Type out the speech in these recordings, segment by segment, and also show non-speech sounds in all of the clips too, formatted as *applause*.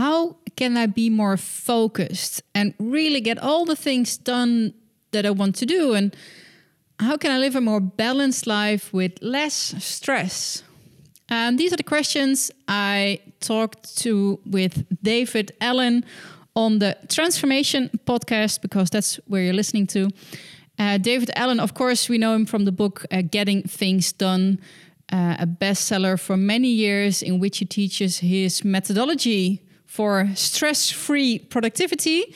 how can I be more focused and really get all the things done that I want to do? And how can I live a more balanced life with less stress? And these are the questions I talked to with David Allen on the Transformation podcast, because that's where you're listening to. Uh, David Allen, of course, we know him from the book uh, Getting Things Done, uh, a bestseller for many years, in which he teaches his methodology for stress free productivity.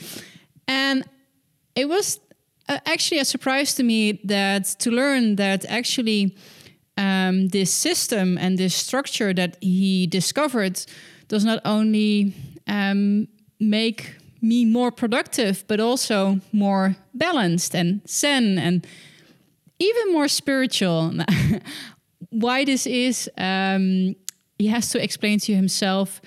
And it was uh, actually a surprise to me that to learn that actually um, this system and this structure that he discovered does not only um, make me more productive, but also more balanced and zen and even more spiritual. *laughs* Why this is, um, he has to explain to himself.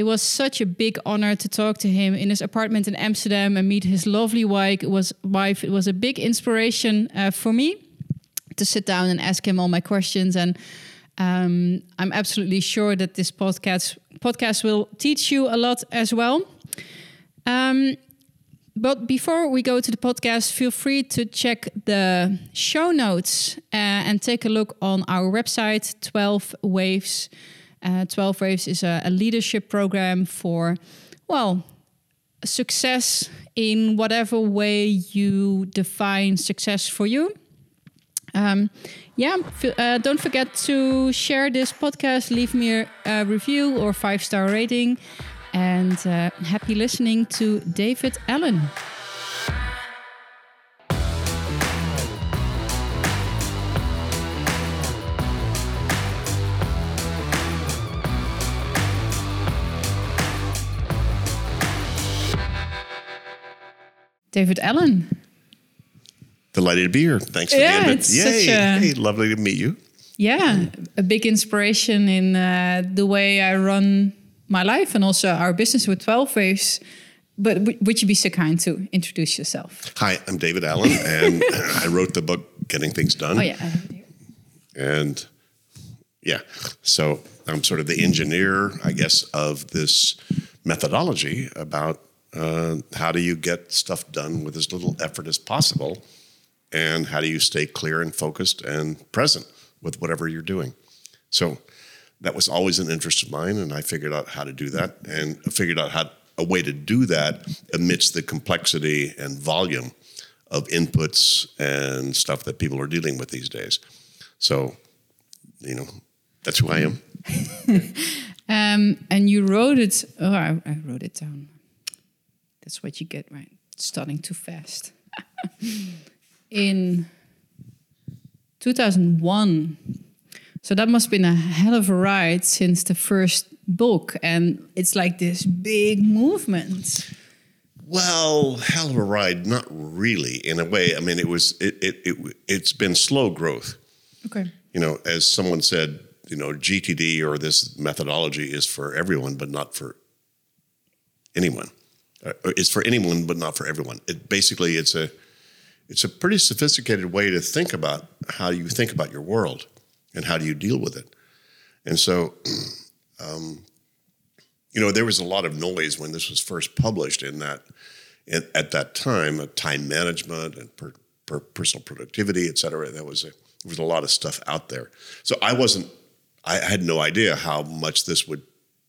It was such a big honor to talk to him in his apartment in Amsterdam and meet his lovely wife. It was wife. It was a big inspiration uh, for me to sit down and ask him all my questions. And um, I'm absolutely sure that this podcast podcast will teach you a lot as well. Um, but before we go to the podcast, feel free to check the show notes uh, and take a look on our website, 12 Waves. Uh, 12 Waves is a, a leadership program for, well, success in whatever way you define success for you. Um, yeah, uh, don't forget to share this podcast, leave me a, review or five star rating, and uh, happy listening to David Allen. David Allen. Delighted to be here. Thanks for yeah, the invite. Yay. A, hey, lovely to meet you. Yeah, a big inspiration in uh, the way I run my life and also our business with 12 Waves. But would you be so kind to introduce yourself? Hi, I'm David Allen, and *laughs* I wrote the book Getting Things Done. Oh, yeah. And yeah, so I'm sort of the engineer, I guess, of this methodology about uh, how do you get stuff done with as little effort as possible? And how do you stay clear and focused and present with whatever you're doing? So that was always an interest of mine and i figured out how to do that and figured out how a way to do that amidst the complexity and volume of inputs and stuff that people are dealing with these days. So you know that's who i am. *laughs* Um, and you wrote it oh I, I wrote it down that's what you get right starting too fast *laughs* in 2001. So that must have been a hell of a ride since the first book. And it's like this big movement. Well, hell of a ride, not really. In a way, I mean, it was it it, it it's been slow growth. Okay. You know, as someone said, you know, GTD or this methodology is for everyone, but not for anyone. Uh, it's for anyone, but not for everyone. It basically it's a it's a pretty sophisticated way to think about how you think about your world and how do you deal with it. And so, *clears throat* um, you know, there was a lot of noise when this was first published in that at, at that time, time management and per, per personal productivity, et cetera. There was a there was a lot of stuff out there. So I wasn't, I had no idea how much this would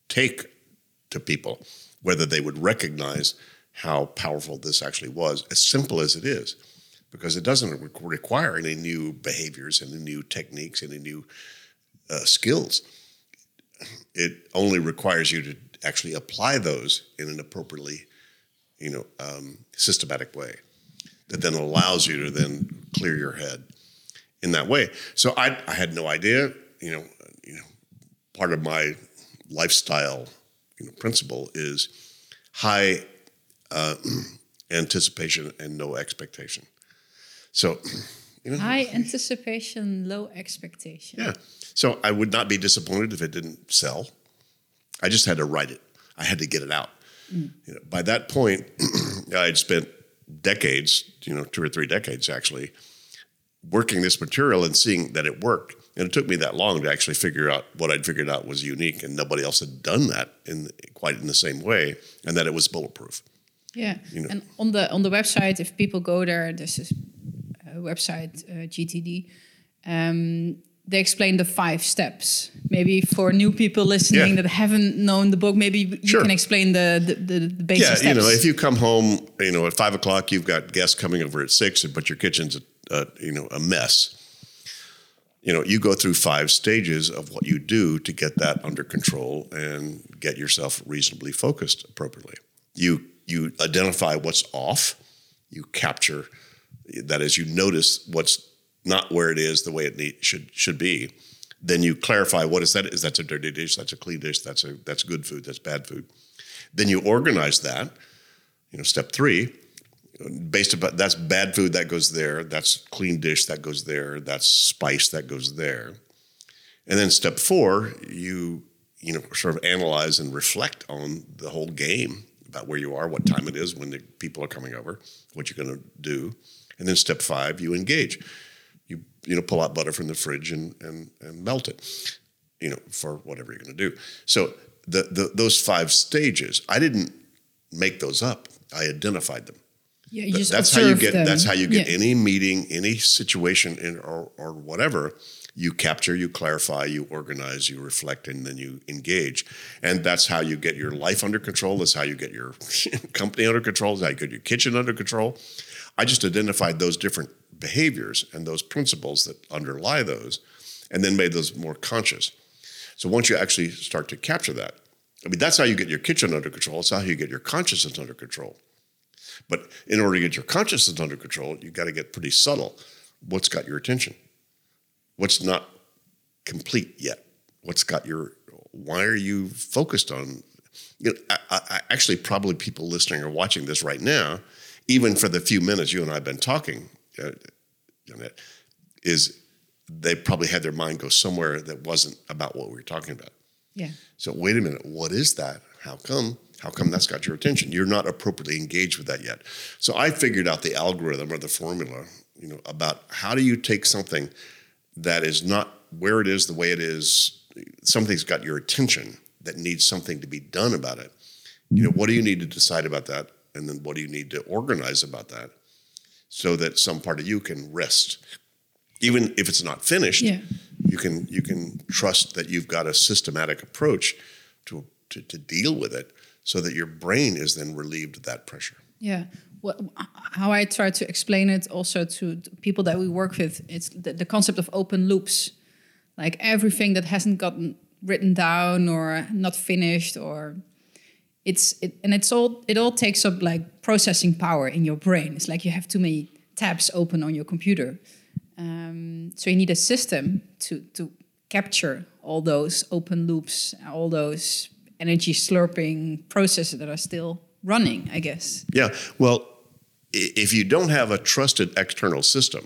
take to people, whether they would recognize how powerful this actually was, as simple as it is because it doesn't require any new behaviors, any new techniques, any new uh, skills. It only requires you to actually apply those in an appropriately, you know, um, systematic way that then allows you to then clear your head in that way. So I, I had no idea, you know, you know, part of my lifestyle, you know, principle is high uh, *clears throat* anticipation and no expectation. So, *clears throat* you know, high anticipation, low expectation. Yeah. So I would not be disappointed if it didn't sell. I just had to write it. I had to get it out. Mm. You know, by that point, *clears throat* I had spent decades, you know, two or three decades actually, working this material and seeing that it worked. And it took me that long to actually figure out what I'd figured out was unique, and nobody else had done that in quite in the same way, and that it was bulletproof. Yeah, You know. and on the on the website, if people go there, this is a website uh, GTD. Um, they explain the five steps. Maybe for new people listening Yeah. that haven't known the book, maybe you Sure. can explain the the, the, the basic Yeah, steps. you know, if you come home, you know, at five o'clock, you've got guests coming over at six, but your kitchen's, a, a, you know, a mess. You know, you go through five stages of what you do to get that under control and get yourself reasonably focused appropriately. You you identify what's off. You capture that is, you notice what's not where it is the way it need, should should be. Then you clarify what is that? Is that's a dirty dish? That's a clean dish? That's a that's good food? That's bad food? Then you organize that. You know, step three, based upon that's bad food that goes there. That's clean dish that goes there. That's spice that goes there. And then step four, you you know sort of analyze and reflect on the whole game about where you are, what time it is, when the people are coming over, what you're going to do, and then step five, you engage. You you know pull out butter from the fridge and and and melt it, you know for whatever you're going to do. So the, the those five stages, I didn't make those up. I identified them. Yeah, you just that's how you get them. that's how you get Yeah. any meeting any situation in or, or whatever you capture you clarify you organize you reflect and then you engage and that's how you get your life under control that's how you get your *laughs* company under control that's how you get your kitchen under control i just identified those different behaviors and those principles that underlie those and then made those more conscious so once you actually start to capture that i mean that's how you get your kitchen under control it's how you get your consciousness under control but in order to get your consciousness under control, you've got to get pretty subtle. What's got your attention? What's not complete yet? What's got your? Why are you focused on? You know, I, I, I- actually, probably people listening or watching this right now, even for the few minutes you and I have been talking, uh, Jeanette, is they probably had their mind go somewhere that wasn't about what we were talking about. yeah. So wait a minute, what is that? How come? How come that's got your attention? You're not appropriately engaged with that yet. So I figured out the algorithm or the formula, you know, about how do you take something that is not where it is the way it is, something's got your attention that needs something to be done about it. You know, what do you need to decide about that? And then what do you need to organize about that so that some part of you can rest? Even if it's not finished, Yeah. you can you can trust that you've got a systematic approach to, to to deal with it so that your brain is then relieved of that pressure Yeah. What, how I try to explain it also to people that we work with, it's the, the concept of open loops. Like everything that hasn't gotten written down or not finished or it's it, and it's all it all takes up like processing power in your brain. It's like you have too many tabs open on your computer. Um, so you need a system to to capture all those open loops, all those energy slurping processes that are still running. I guess. yeah well if you don't have a trusted external system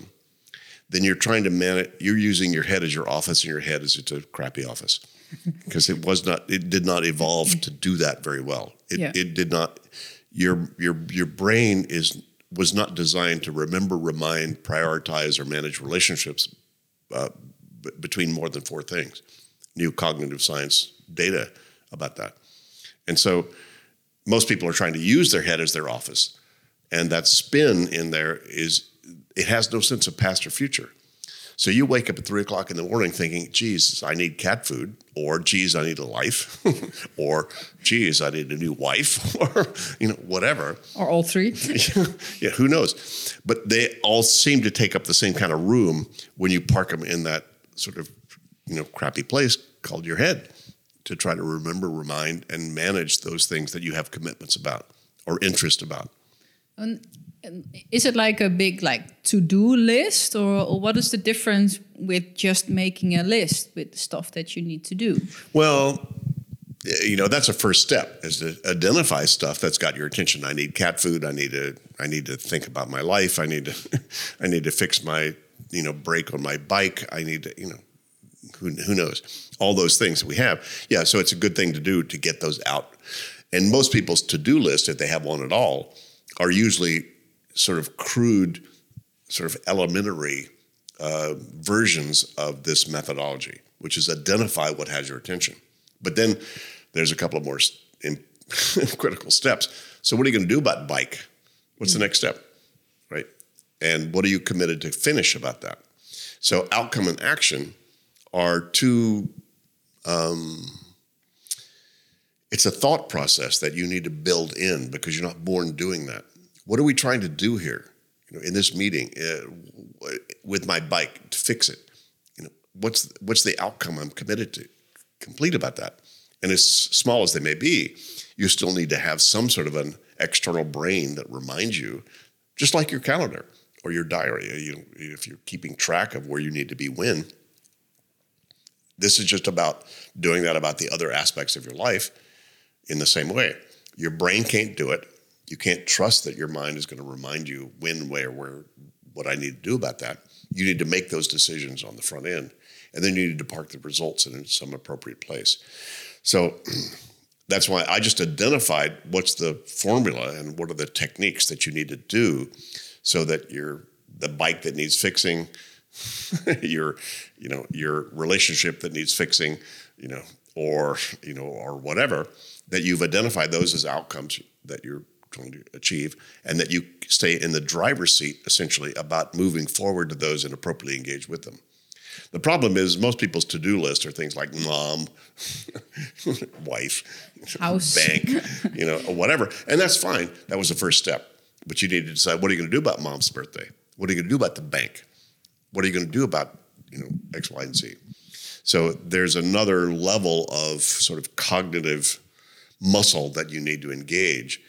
then you're trying to manage you're using your head as your office and your head as it's a crappy office *laughs* because it was not it did not evolve to do that very well it, Yeah. it did not your your your brain is was not designed to remember remind prioritize or manage relationships uh, b- between more than four things new cognitive science data about that. And so most people are trying to use their head as their office. And that spin in there is it has no sense of past or future. So you wake up at three o'clock in the morning thinking geez i need cat food or geez i need a life *laughs* or geez i need a new wife *laughs* or you know whatever. Or all three. *laughs* yeah who knows? But they all seem to take up the same kind of room when you park them in that sort of you know crappy place called your head to try to remember remind and manage those things that you have commitments about or interest about And, and is it like a big like to-do list, or, or what is the difference with just making a list with stuff that you need to do? Well, eh, you know that's a first step is to identify stuff that's got your attention. I need cat food. I need to. I need to think about my life. I need to. *laughs* I need to fix my you know brake on my bike. I need to you know who who knows all those things that we have. Yeah, so it's a good thing to do to get those out. And most people's to do list, if they have one at all, are usually sort of crude, sort of elementary uh, versions of this methodology, which is identify what has your attention. But then there's a couple of more in, *laughs* critical steps. So, what are you going to do about bike? What's the next step? Right? And what are you committed to finish about that? So, outcome and action are two. Um, it's a thought process that you need to build in because you're not born doing that. What are we trying to do here? You know, in this meeting uh, with my bike to fix it. You know, what's what's the outcome I'm committed to complete about that? And as small as they may be, you still need to have some sort of an external brain that reminds you, just like your calendar or your diary. You, if you're keeping track of where you need to be when, this is just about doing that about the other aspects of your life in the same way. Your brain can't do it. You can't trust that your mind is going to remind you when, where, where, what I need to do about that. You need to make those decisions on the front end, and then you need to park the results in some appropriate place. So *clears throat* that's why I just identified what's the formula and what are the techniques that you need to do so that your the bike that needs fixing, *laughs* your you know your relationship that needs fixing, you know, or you know or whatever that you've identified those as outcomes that you're trying to achieve and that you stay in the driver's seat essentially about moving forward to those and appropriately engage with them. The problem is most people's to-do list are things like mom, *laughs* wife, house, bank, you know, whatever. And that's fine. That was the first step. But you need to decide what are you going to do about mom's birthday? What are you going to do about the bank? What are you going to do about, you know, X, Y, and Z? So there's another level of sort of cognitive muscle that you need to engage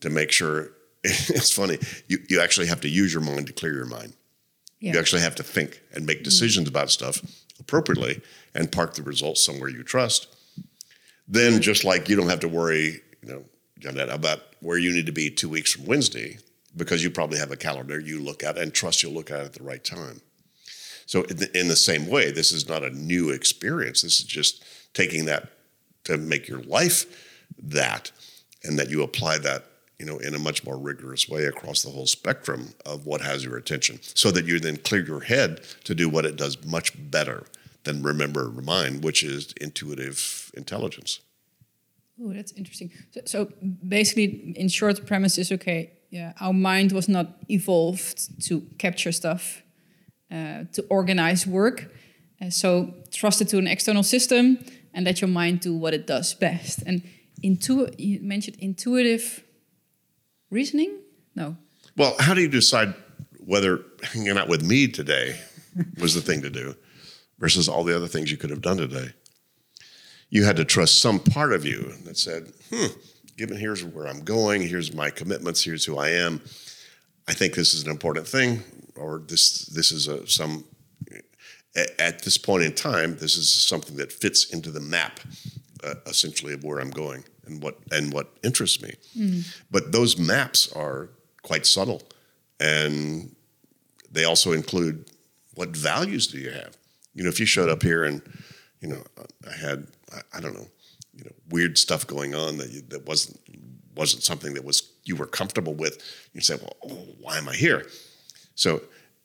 to make sure *laughs* it's funny. You you actually have to use your mind to clear your mind. Yeah. You actually have to think and make decisions mm-hmm. about stuff appropriately and park the results somewhere you trust. Then, just like you don't have to worry, you know, Jeanette, about where you need to be two weeks from Wednesday, because you probably have a calendar you look at and trust you'll look at at the right time. So, in the, in the same way, this is not a new experience. This is just taking that to make your life that, and that you apply that you know, in a much more rigorous way across the whole spectrum of what has your attention, so that you then clear your head to do what it does much better than remember remind, which is intuitive intelligence. Oh, that's interesting. So, so, basically, in short, the premise is okay. Yeah, our mind was not evolved to capture stuff, uh, to organize work. Uh, so trust it to an external system and let your mind do what it does best. And intu- you mentioned intuitive reasoning? No. Well, how do you decide whether hanging out with me today was the thing to do versus all the other things you could have done today? You had to trust some part of you that said, hmm, given here's where I'm going, here's my commitments, here's who I am. I think this is an important thing, or this this is a some at this point in time, this is something that fits into the map, uh, essentially, of where I'm going and what and what interests me. Mm. But those maps are quite subtle, and they also include what values do you have. You know, if you showed up here and you know I had I, I don't know you know weird stuff going on that you, that wasn't wasn't something that was you were comfortable with, you say, well, oh, why am I here? So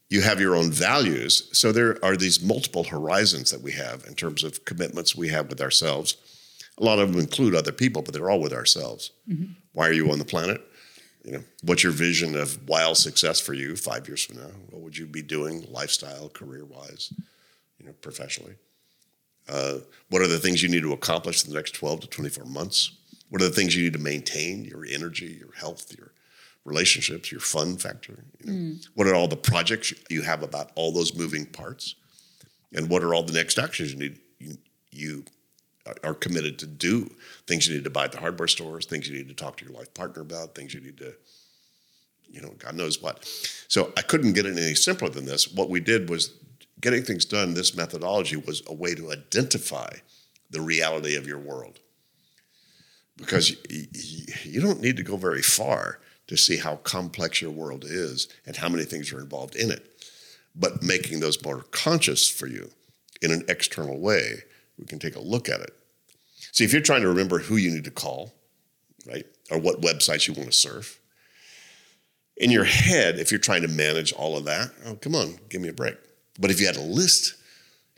you have your own values. So there are these multiple horizons that we have in terms of commitments we have with ourselves a lot of them include other people, but they're all with ourselves. Mm-hmm. Why are you on the planet? You know, what's your vision of wild success for you five years from now? What would you be doing, lifestyle, career wise, you know, professionally? Uh, what are the things you need to accomplish in the next 12 to 24 months? What are the things you need to maintain? Your energy, your health, your relationships, your fun factor. You know? mm. What are all the projects you have about all those moving parts? And what are all the next actions you need you, you are committed to do things you need to buy at the hardware stores, things you need to talk to your life partner about, things you need to, you know, God knows what. So I couldn't get it any simpler than this. What we did was getting things done. This methodology was a way to identify the reality of your world, because you don't need to go very far to see how complex your world is and how many things are involved in it. But making those more conscious for you in an external way we can take a look at it. See, if you're trying to remember who you need to call, right, or what websites you want to surf, in your head, if you're trying to manage all of that, oh, come on, give me a break. But if you had a list,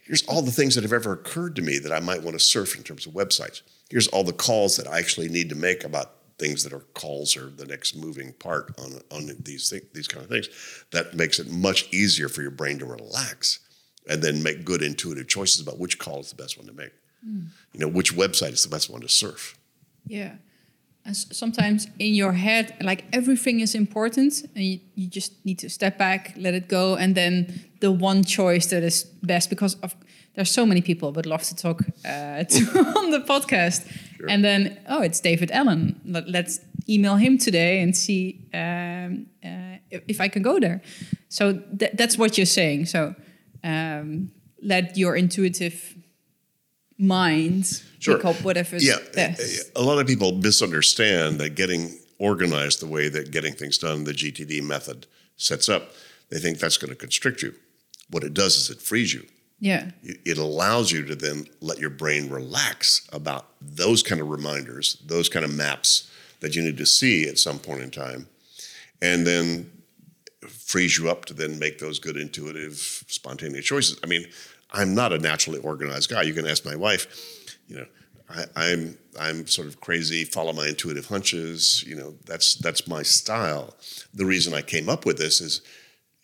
here's all the things that have ever occurred to me that I might want to surf in terms of websites. Here's all the calls that I actually need to make about things that are calls or the next moving part on on these th- these kind of things. That makes it much easier for your brain to relax and then make good intuitive choices about which call is the best one to make. Mm. You know, which website is the best one to surf. Yeah. And sometimes in your head, like everything is important, and you, you just need to step back, let it go, and then the one choice that is best because of there's so many people would love to talk uh, *laughs* to on the podcast. Sure. And then, oh, it's David Allen. Let, us email him today and see um, uh, if, if, I can go there. So th- that's what you're saying. So um, let your intuitive mind sure. pick up whatever's yeah. best. A lot of people misunderstand that getting organized the way that getting things done, the GTD method sets up, they think that's going to constrict you. What it does is it frees you yeah. It allows you to then let your brain relax about those kind of reminders, those kind of maps that you need to see at some point in time. And then frees you up to then make those good, intuitive, spontaneous choices. I mean, I'm not a naturally organized guy. You can ask my wife, you know, I, I'm, I'm sort of crazy, follow my intuitive hunches. You know, that's that's my style. The reason I came up with this is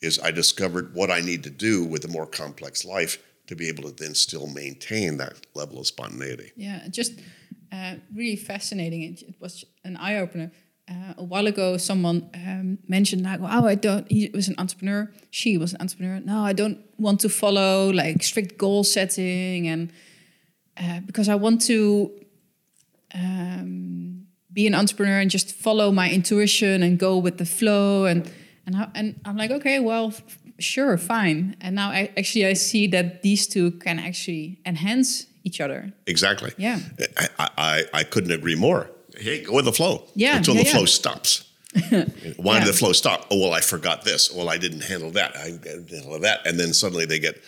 is I discovered what I need to do with a more complex life to be able to then still maintain that level of spontaneity. Yeah, just uh, really fascinating. It, it was an eye opener. Uh, a while ago, someone um, mentioned like, "Oh, I don't." He was an entrepreneur. She was an entrepreneur. No, I don't want to follow like strict goal setting, and uh, because I want to um, be an entrepreneur and just follow my intuition and go with the flow and and how, and I'm like, okay, well, sure, fine. And now I actually I see that these two can actually enhance each other. Exactly. Yeah. I I, I couldn't agree more. Hey, go with the flow. Yeah. Until yeah, the yeah. flow stops. *laughs* Why yeah. did the flow stop? Oh well, I forgot this. Well, I didn't handle that. I didn't handle that, and then suddenly they get,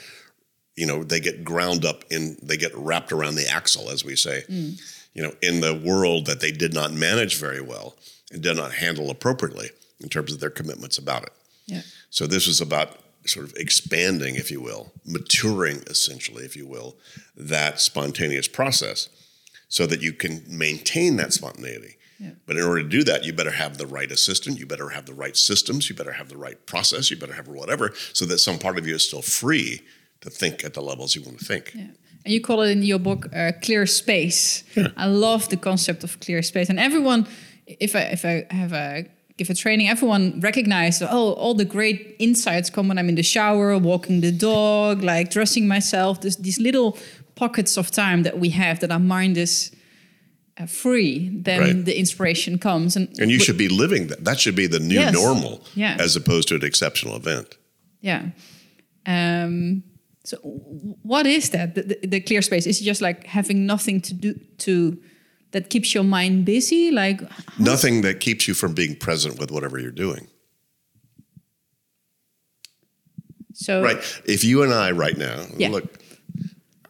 you know, they get ground up in, they get wrapped around the axle, as we say, mm. you know, in the world that they did not manage very well and did not handle appropriately in terms of their commitments about it. Yeah. So this was about sort of expanding, if you will, maturing essentially, if you will, that spontaneous process so that you can maintain that spontaneity. Yeah. But in order to do that, you better have the right assistant, you better have the right systems, you better have the right process, you better have whatever, so that some part of you is still free to think at the levels you want to think. Yeah. And you call it in your book uh, clear space. Yeah. I love the concept of clear space. And everyone, if I if I have a give a training, everyone recognized, oh, all the great insights come when I'm in the shower, walking the dog, like dressing myself. This, these little pockets of time that we have that our mind is uh, free, then right. the inspiration comes. And, and you should be living that. That should be the new yes. normal yeah. as opposed to an exceptional event. Yeah. Um, so what is that? The, the, the clear space is just like having nothing to do to that keeps your mind busy? Like nothing that keeps you from being present with whatever you're doing. So right, if you and I right now yeah. look,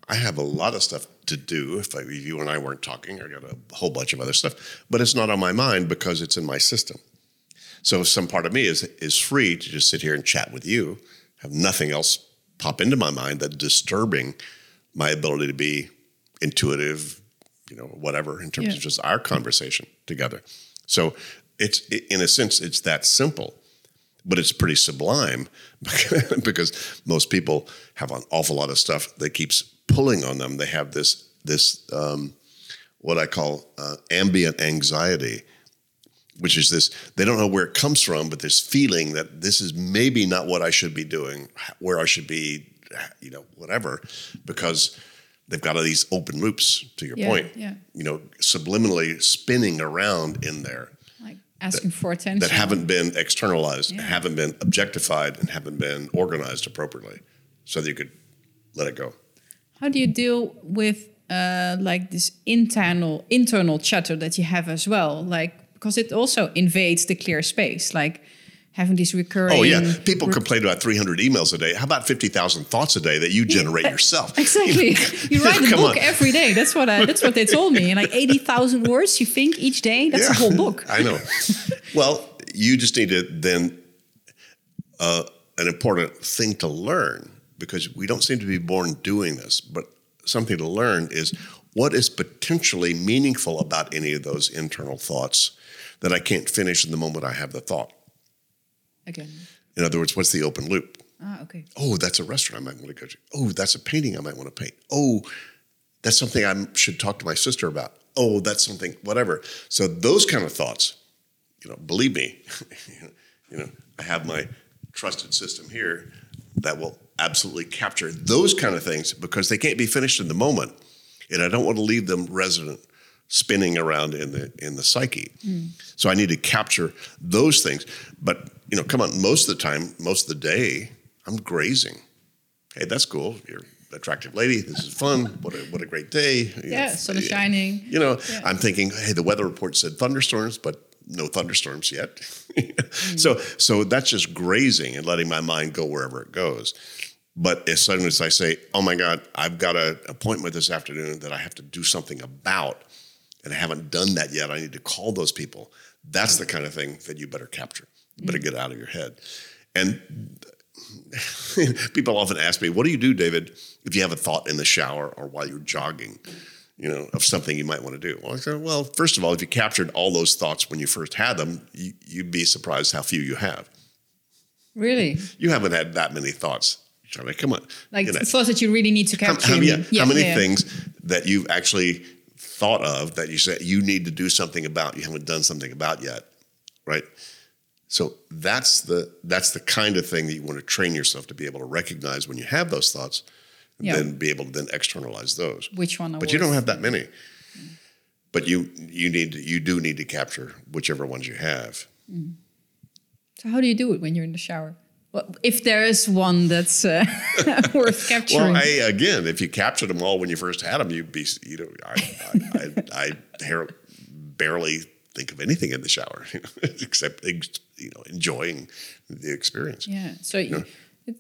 I have a lot of stuff to do. If, I, if you and I weren't talking, I got a whole bunch of other stuff, but it's not on my mind because it's in my system. So some part of me is is free to just sit here and chat with you, have nothing else pop into my mind that's disturbing my ability to be intuitive, you know, whatever in terms yeah. of just our conversation together. So it's in a sense it's that simple, but it's pretty sublime *laughs* because most people have an awful lot of stuff that keeps pulling on them. They have this this um, what I call uh, ambient anxiety, which is this they don't know where it comes from, but this feeling that this is maybe not what I should be doing, where I should be, you know, whatever, because they've got all these open loops to your yeah, point yeah. you know subliminally spinning around in there like asking that, for attention that haven't been externalized yeah. haven't been objectified and haven't been organized appropriately so that you could let it go how do you deal with uh, like this internal internal chatter that you have as well like because it also invades the clear space like having these recurring. Oh yeah, people complain about 300 emails a day. How about 50,000 thoughts a day that you generate yeah, yourself? *laughs* Exactly. *laughs* you write *laughs* a book on. every day. That's what I, that's what they told me. And like 80,000 words you think each day. That's yeah, a whole book. I know. well, you just need to then uh, an important thing to learn because we don't seem to be born doing this, but something to learn is what is potentially meaningful about any of those internal thoughts that I can't finish in the moment I have the thought. Again. In other words, what's the open loop? Ah, okay. Oh, that's a restaurant I might want to go to. Oh, that's a painting I might want to paint. Oh, that's something I should talk to my sister about. Oh, that's something, whatever. So those kind of thoughts, you know, believe me, *laughs* you know, I have my trusted system here that will absolutely capture those kind of things because they can't be finished in the moment, and I don't want to leave them resident spinning around in the in the psyche. Mm. So I need to capture those things. But you know, come on, most of the time, most of the day, I'm grazing. Hey, that's cool. You're an attractive lady. This is fun. What a what a great day. yeah, know, sun is shining. You know, yeah. I'm thinking, hey, the weather report said thunderstorms, but no thunderstorms yet. mm. *laughs* So so that's just grazing and letting my mind go wherever it goes. But as soon as I say, oh my God, I've got an appointment this afternoon that I have to do something about, and I haven't done that yet, I need to call those people. That's the kind of thing that you better capture. You better get out of your head. And *laughs* people often ask me, what do you do, David, if you have a thought in the shower or while you're jogging? you know, of something you might want to do. Well, I said, well, first of all, if you captured all those thoughts when you first had them, you, would be surprised how few you have. Really? *laughs* You haven't had that many thoughts. Charlie, come on. Like you know, thoughts that you really need to capture. How, how, yeah, yeah, how many yeah. things that you've actually thought of that you said you need to do something about, you haven't done something about yet, right? So that's the that's the kind of thing that you want to train yourself to be able to recognize when you have those thoughts yeah. then be able to then externalize those. Which one? But you don't have that many. Mm. But you you need to, you do need to capture whichever ones you have. Mm. So how do you do it when you're in the shower? Well, if there is one that's uh, *laughs* worth *laughs* capturing. Well, I, again, if you captured them all when you first had them, you'd be you know I I, I, I barely think of anything in the shower *laughs* except you know enjoying the experience. Yeah. So you know?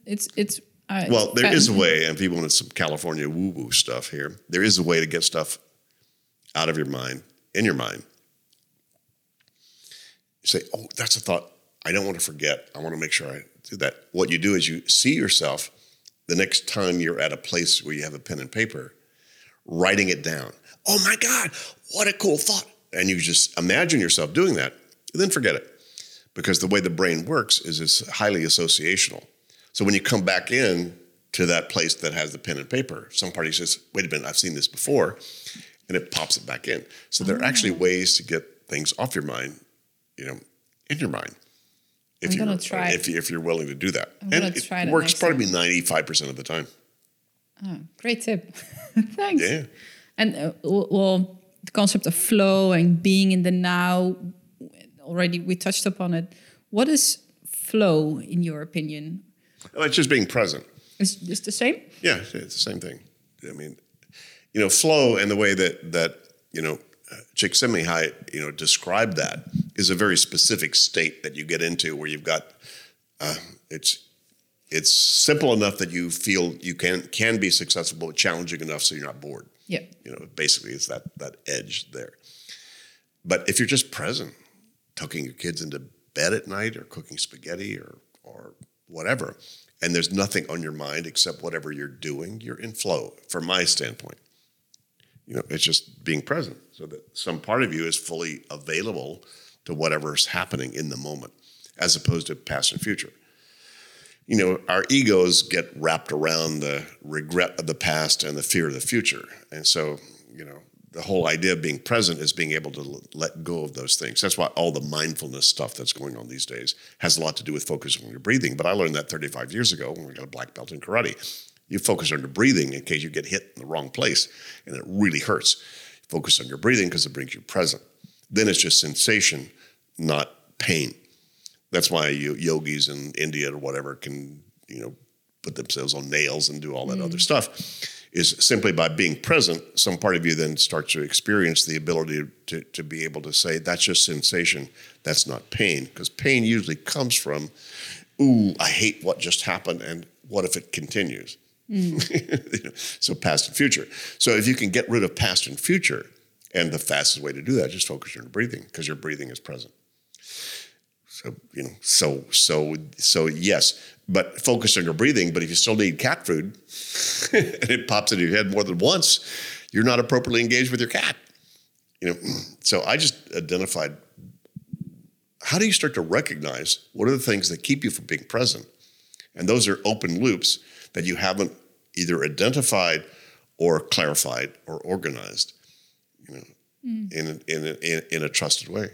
it's it's uh, well, there is a *laughs* way, and people want some California woo woo stuff here. There is a way to get stuff out of your mind, in your mind. You say, Oh, that's a thought I don't want to forget. I want to make sure I do that. What you do is you see yourself the next time you're at a place where you have a pen and paper, writing it down. Oh my God, what a cool thought. And you just imagine yourself doing that, and then forget it. Because the way the brain works is it's highly associational. So when you come back in to that place that has the pen and paper, some party says, wait a minute, I've seen this before, and it pops it back in. So there are actually oh. ways to get things off your mind, you know, in your mind. If I'm gonna try. If, you, if you're willing to do that, I'm and it, it works probably ninety five percent of the time. Oh, great tip! *laughs* Thanks. Yeah. And uh, well, the concept of flow and being in the now. Already, we touched upon it. What is flow, in your opinion? It's just being present. It's just the same. Yeah, it's the same thing. I mean, you know, flow and the way that that you know Csikszentmihalyi you know described that is a very specific state that you get into where you've got uh, it's it's simple enough that you feel you can can be successful, but challenging enough so you're not bored. Yeah, you know, basically it's that that edge there. But if you're just present, tucking your kids into bed at night or cooking spaghetti or or whatever, and there's nothing on your mind except whatever you're doing, you're in flow from my standpoint. You know, it's just being present so that some part of you is fully available to whatever's happening in the moment, as opposed to past and future. You know, our egos get wrapped around the regret of the past and the fear of the future. And so, you know, the whole idea of being present is being able to let go of those things. That's why all the mindfulness stuff that's going on these days has a lot to do with focusing on your breathing. But I learned that 35 years ago when we got a black belt in karate. You focus on your breathing in case you get hit in the wrong place and it really hurts. Focus on your breathing because it brings you present. Then it's just sensation, not pain. That's why yogis in India or whatever can, you know, put themselves on nails and do all that mm. other stuff is simply by being present, some part of you then starts to experience the ability to, to be able to say, that's just sensation, that's not pain. Because pain usually comes from, ooh, I hate what just happened, and what if it continues? Mm. *laughs* so past and future. So if you can get rid of past and future, and the fastest way to do that, just focus on your breathing, because your breathing is present. So you know, so so so yes, but focus on your breathing. But if you still need cat food, *laughs* and it pops into your head more than once, you're not appropriately engaged with your cat. You know, *clears throat* so I just identified. How do you start to recognize what are the things that keep you from being present? And those are open loops that you haven't either identified or clarified or organized, you know, mm. in, in, in, in a trusted way.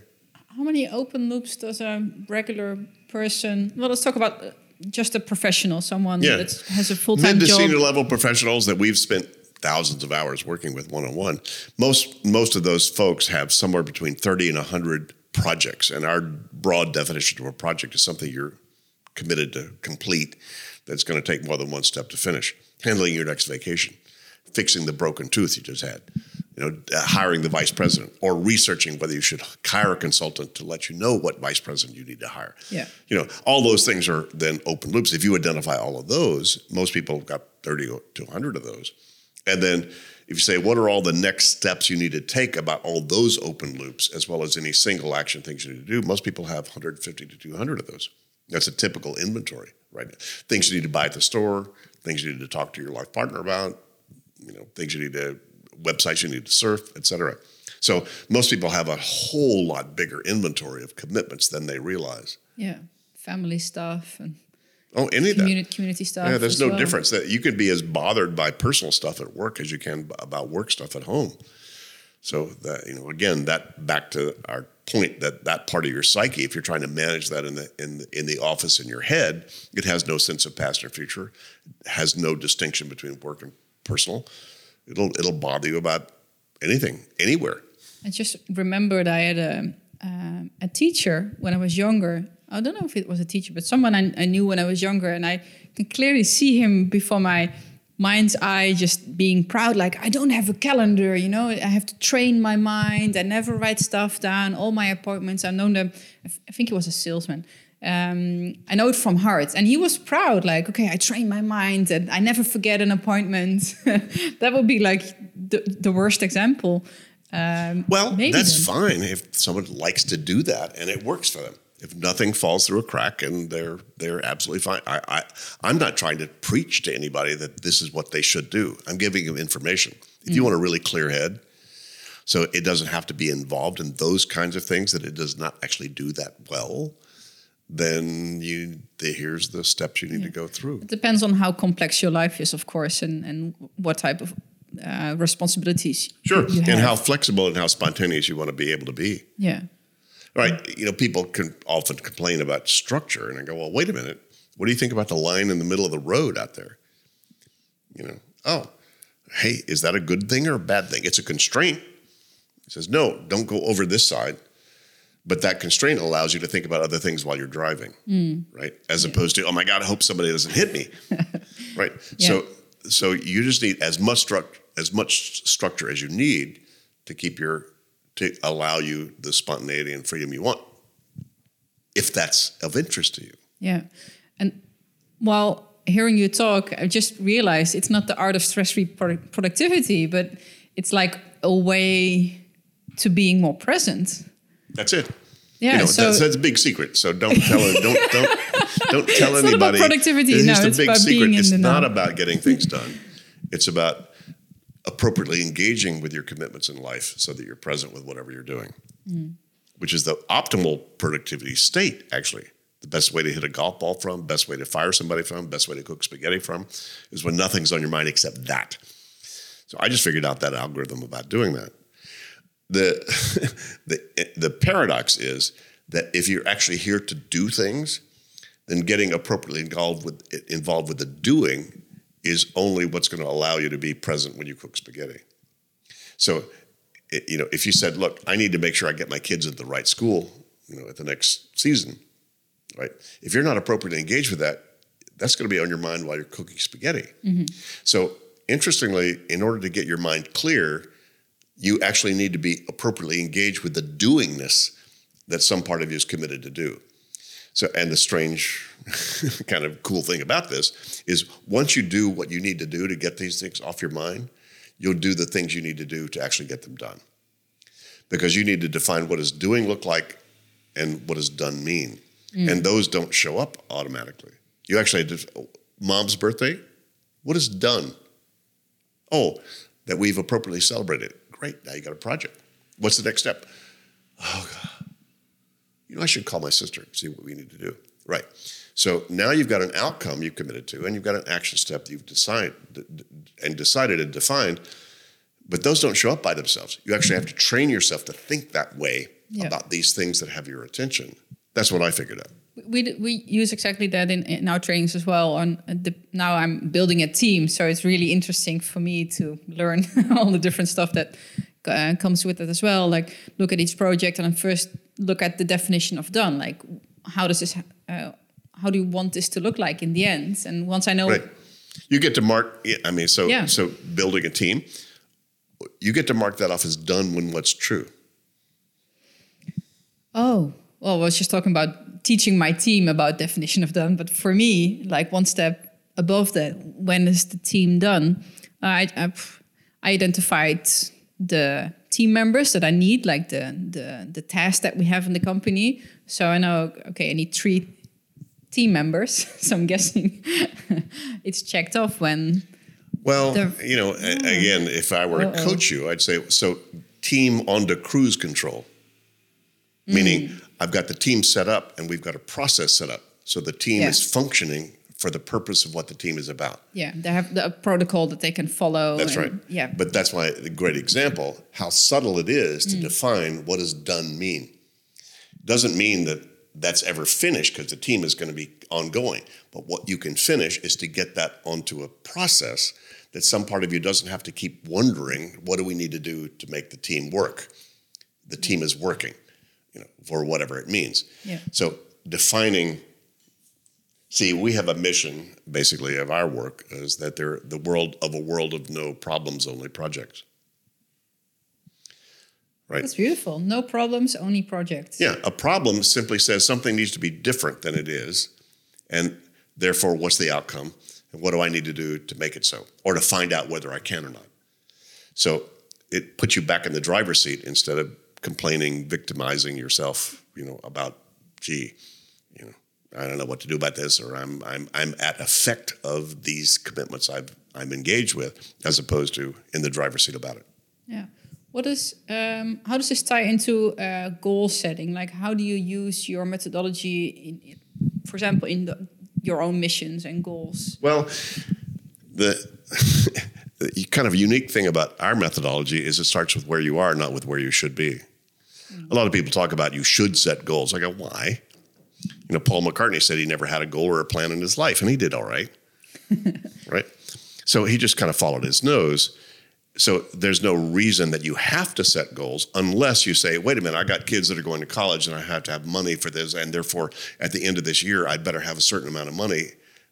How many open loops does a regular person? Well, let's talk about uh, just a professional, someone yeah. that has a full time job. Mid to senior level professionals that we've spent thousands of hours working with one on one. Most most of those folks have somewhere between thirty and hundred projects, and our broad definition of a project is something you're committed to complete that's going to take more than one step to finish. Handling your next vacation, fixing the broken tooth you just had, you know, uh, hiring the vice president, or researching whether you should hire a consultant to let you know what vice president you need to hire. Yeah, you know, all those things are then open loops. If you identify all of those, most people have got thirty to hundred of those, and then if you say what are all the next steps you need to take about all those open loops, as well as any single action things you need to do, most people have 150 to 200 of those. That's a typical inventory, right? Things you need to buy at the store, things you need to talk to your life partner about, you know, things you need to, websites you need to surf, etc. So most people have a whole lot bigger inventory of commitments than they realize. Yeah, family stuff and oh, any community, community stuff. Yeah, there's no well. difference. That you can be as bothered by personal stuff at work as you can about work stuff at home. So that you know, again, that back to our point that that part of your psyche, if you're trying to manage that in the in the, in the office in your head, it has no sense of past or future, has no distinction between work and personal. It'll it'll bother you about anything, anywhere. I just remembered I had a uh, a teacher when I was younger. I don't know if it was a teacher, but someone I, I knew when I was younger, and I can clearly see him before my mind's eye just being proud like i don't have a calendar you know i have to train my mind i never write stuff down all my appointments i know them i think he was a salesman um, i know it from heart and he was proud like okay i train my mind and i never forget an appointment *laughs* that would be like the, the worst example um, well that's then. fine if someone likes to do that and it works for them if nothing falls through a crack and they're they're absolutely fine. I, I I'm not trying to preach to anybody that this is what they should do. I'm giving them information. If mm-hmm. you want a really clear head, so it doesn't have to be involved in those kinds of things that it does not actually do that well, then you the, here's the steps you need yeah. to go through. It depends on how complex your life is, of course, and and what type of uh, responsibilities. Sure, and how flexible and how spontaneous you want to be able to be. Yeah right? You know, people can often complain about structure, and I go, well, wait a minute. What do you think about the line in the middle of the road out there? You know, oh, hey, is that a good thing or a bad thing? It's a constraint. He says, no, don't go over this side. But that constraint allows you to think about other things while you're driving, mm. right? As yeah. opposed to, oh my God, I hope somebody doesn't hit me, *laughs* right? Yeah. So, so you just need as much structure as much structure as you need to keep your to allow you the spontaneity and freedom you want, if that's of interest to you. Yeah. And while hearing you talk, I just realized it's not the art of stress free productivity, but it's like a way to being more present. That's it. Yeah, you know, so that's, that's, a big secret. So don't tell it. Don't don't *laughs* don't tell it's anybody. Not about productivity. It's no, just it's a big secret. It's not know. about getting things done. It's about appropriately engaging with your commitments in life so that you're present with whatever you're doing, mm. which is the optimal productivity state, actually. The best way to hit a golf ball from, best way to fire somebody from, best way to cook spaghetti from is when nothing's on your mind except that. So I just figured out that algorithm about doing that. The, *laughs* the, the paradox is that if you're actually here to do things, then getting appropriately involved with involved with the doing is only what's going to allow you to be present when you cook spaghetti. So, it, you know, if you said, "Look, I need to make sure I get my kids at the right school," you know, at the next season, right? If you're not appropriately engaged with that, that's going to be on your mind while you're cooking spaghetti. Mm-hmm. So, interestingly, in order to get your mind clear, you actually need to be appropriately engaged with the doingness that some part of you is committed to do. So, and the strange *laughs* kind of cool thing about this is once you do what you need to do to get these things off your mind, you'll do the things you need to do to actually get them done. Because you need to define what does doing look like and what does done mean. Mm. and those don't show up automatically. You actually had to, mom's birthday. What is done? Oh, that we've appropriately celebrated. Great. Now you got a project. What's the next step? Oh God. You know, I should call my sister and see what we need to do. Right. So now you've got an outcome you've committed to, and you've got an action step that you've decided and decided and defined. But those don't show up by themselves. You actually have to train yourself to think that way Yeah. about these things that have your attention. That's what I figured out. We we use exactly that in, in our trainings as well. On the, now I'm building a team, so it's really interesting for me to learn *laughs* all the different stuff that uh, comes with it as well. Like look at each project and first look at the definition of done. Like how does this? Uh, how do you want this to look like in the end? And once I know, Right. You get to mark. I mean, so Yeah. so building a team, you get to mark that off as done when what's true. oh, well, I was just talking about teaching my team about definition of done, but for me, like one step above that, when is the team done? I, I, I identified the team members that I need, like the the the task that we have in the company. So I know, okay, I need three team members. *laughs* so I'm guessing *laughs* it's checked off when Well, The- you know, again, if I were to coach you, I'd say so. Team onto cruise control, meaning Mm. I've got the team set up and we've got a process set up, so the team is functioning for the purpose of what the team is about. yeah they have the protocol that they can follow. That's and- right. Yeah. But that's why a great example how subtle it is Mm. to define what does done mean. Doesn't mean that that's ever finished because the team is going to be ongoing. But what you can finish is to get that onto a process that some part of you doesn't have to keep wondering what do we need to do to make the team work. The team is working, you know, for whatever it means. Yeah. So defining See, we have a mission basically of our work is that they're the world of a world of no problems, only projects. Right? That's beautiful. No problems, only projects. Yeah, a problem simply says something needs to be different than it is, and therefore, what's the outcome, and what do I need to do to make it so, or to find out whether I can or not. So it puts you back in the driver's seat instead of complaining, victimizing yourself, you know, about, gee, you know, I don't know what to do about this, or I'm I'm I'm at effect of these commitments I've I'm engaged with, as opposed to in the driver's seat about it. Yeah. What is um, how does this tie into uh, goal setting? Like, how do you use your methodology, in, for example, in the, your own missions and goals? Well, the, *laughs* the kind of unique thing about our methodology is it starts with where you are, not with where you should be. A lot of people talk about you should set goals. I go, why? You know, Paul McCartney said he never had a goal or a plan in his life, and he did all right. *laughs* right? So he just kind of followed his nose. So there's no reason that you have to set goals unless you say, wait a minute, I got kids that are going to college and I have to have money for this, and therefore at the end of this year, I'd better have a certain amount of money.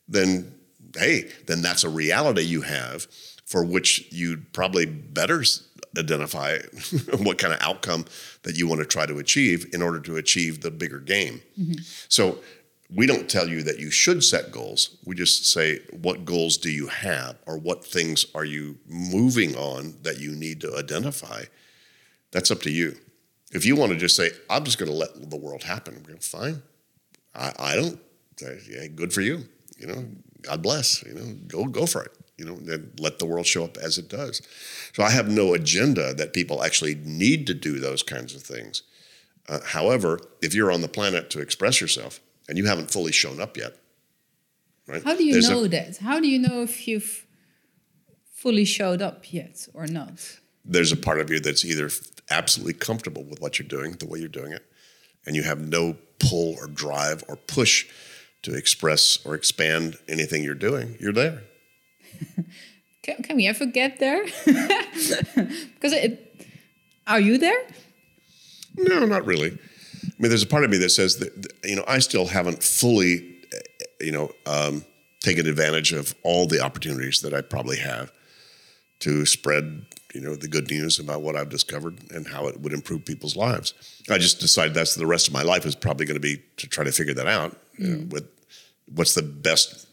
Then, hey, then that's a reality you have for which you'd probably better identify *laughs* what kind of outcome that you want to try to achieve in order to achieve the bigger game. Mm-hmm. So we don't tell you that you should set goals. We just say, what goals do you have, or what things are you moving on that you need to identify? That's up to you. If you want to just say, I'm just going to let the world happen, we're fine. I, I don't. Yeah, good for you. You know, God bless. You know, go go for it. You know, then let the world show up as it does. So I have no agenda that people actually need to do those kinds of things. Uh, however, if you're on the planet to express yourself and you haven't fully shown up yet, right? How do you there's a- know that? How do you know if you've fully showed up yet or not? there's a part of you that's either absolutely comfortable with what you're doing, the way you're doing it, and you have no pull or drive or push to express or expand anything you're doing, you're there. *laughs* Can, can we ever get there? *laughs* because it, are you there? No, not really. I mean, there's a part of me that says that, that, you know, I still haven't fully, uh, you know, um, taken advantage of all the opportunities that I probably have to spread, you know, the good news about what I've discovered and how it would improve people's lives. I just decided that's the rest of my life is probably going to be to try to figure that out you know, with what's the best,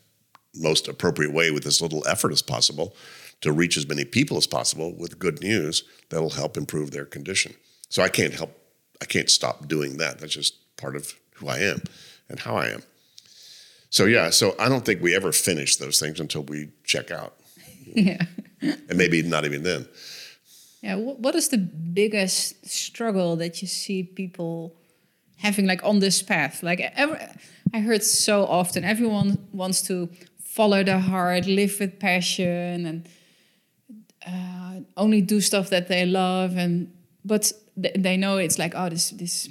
most appropriate way with as little effort as possible to reach as many people as possible with good news that'll help improve their condition. So I can't help, I can't stop doing that. That's just part of who I am. and how I am. So yeah, so I don't think we ever finish those things until we check out, *laughs* Yeah. and maybe not even then. Yeah. What is the biggest struggle that you see people having like on this path? Like ever, I heard so often, everyone wants to follow their heart, live with passion, and uh, only do stuff that they love. And but th- they know it's like oh this this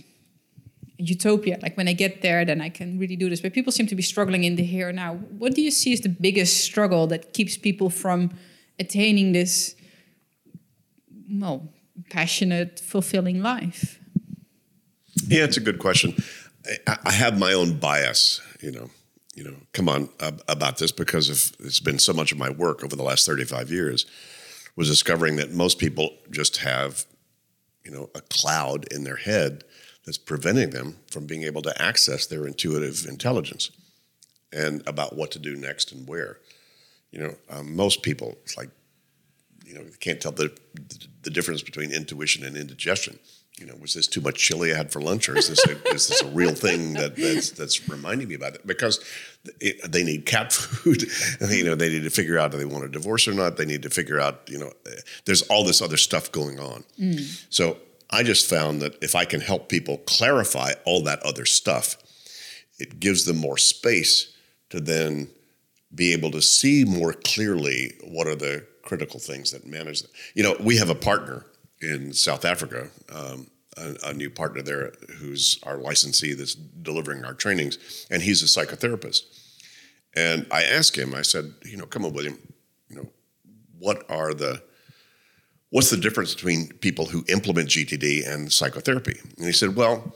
utopia. Like when I get there, then I can really do this. But people seem to be struggling in the here now. What do you see as the biggest struggle that keeps people from attaining this? well, passionate, fulfilling life? Yeah, it's a good question. I, I have my own bias, you know, you know, come on ab- about this because of it's been so much of my work over the last 35 years was discovering that most people just have, you know, a cloud in their head that's preventing them from being able to access their intuitive intelligence and about what to do next and where. You know, um, most people, it's like, you know, can't tell the, the difference between intuition and indigestion. You know, was this too much chili I had for lunch, or is this a, is this a real thing that, that's that's reminding me about it? Because it, they need cat *laughs* food, and, you know, they need to figure out do they want a divorce or not. They need to figure out, you know, there's all this other stuff going on. Mm. So I just found that if I can help people clarify all that other stuff, it gives them more space to then be able to see more clearly what are the critical things that manage them. You know, we have a partner in South Africa, um, a, a new partner there who's our licensee that's delivering our trainings, and he's a psychotherapist. And I asked him, I said, you know, come on, William, you know, what are the what's the difference between people who implement GTD and psychotherapy? And he said, well,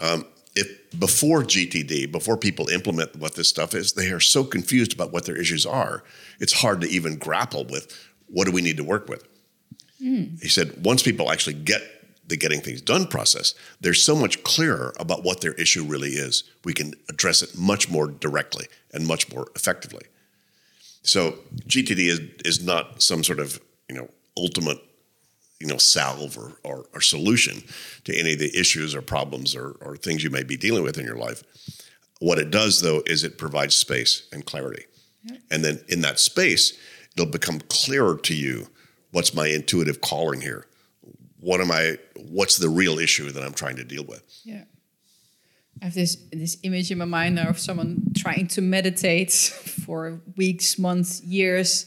um, if before GTD, before people implement what this stuff is, they are so confused about what their issues are, it's hard to even grapple with what do we need to work with. Mm. He said, once people actually get the getting things done process, they're so much clearer about what their issue really is. We can address it much more directly and much more effectively. So GTD is is not some sort of you know ultimate you know salve or, or, or solution to any of the issues or problems or, or things you may be dealing with in your life. What it does though is it provides space and clarity, and then in that space, it'll become clearer to you what's my intuitive calling here. What am I? What's the real issue that I'm trying to deal with? Yeah. I have this this image in my mind now of someone trying to meditate *laughs* for weeks, months, years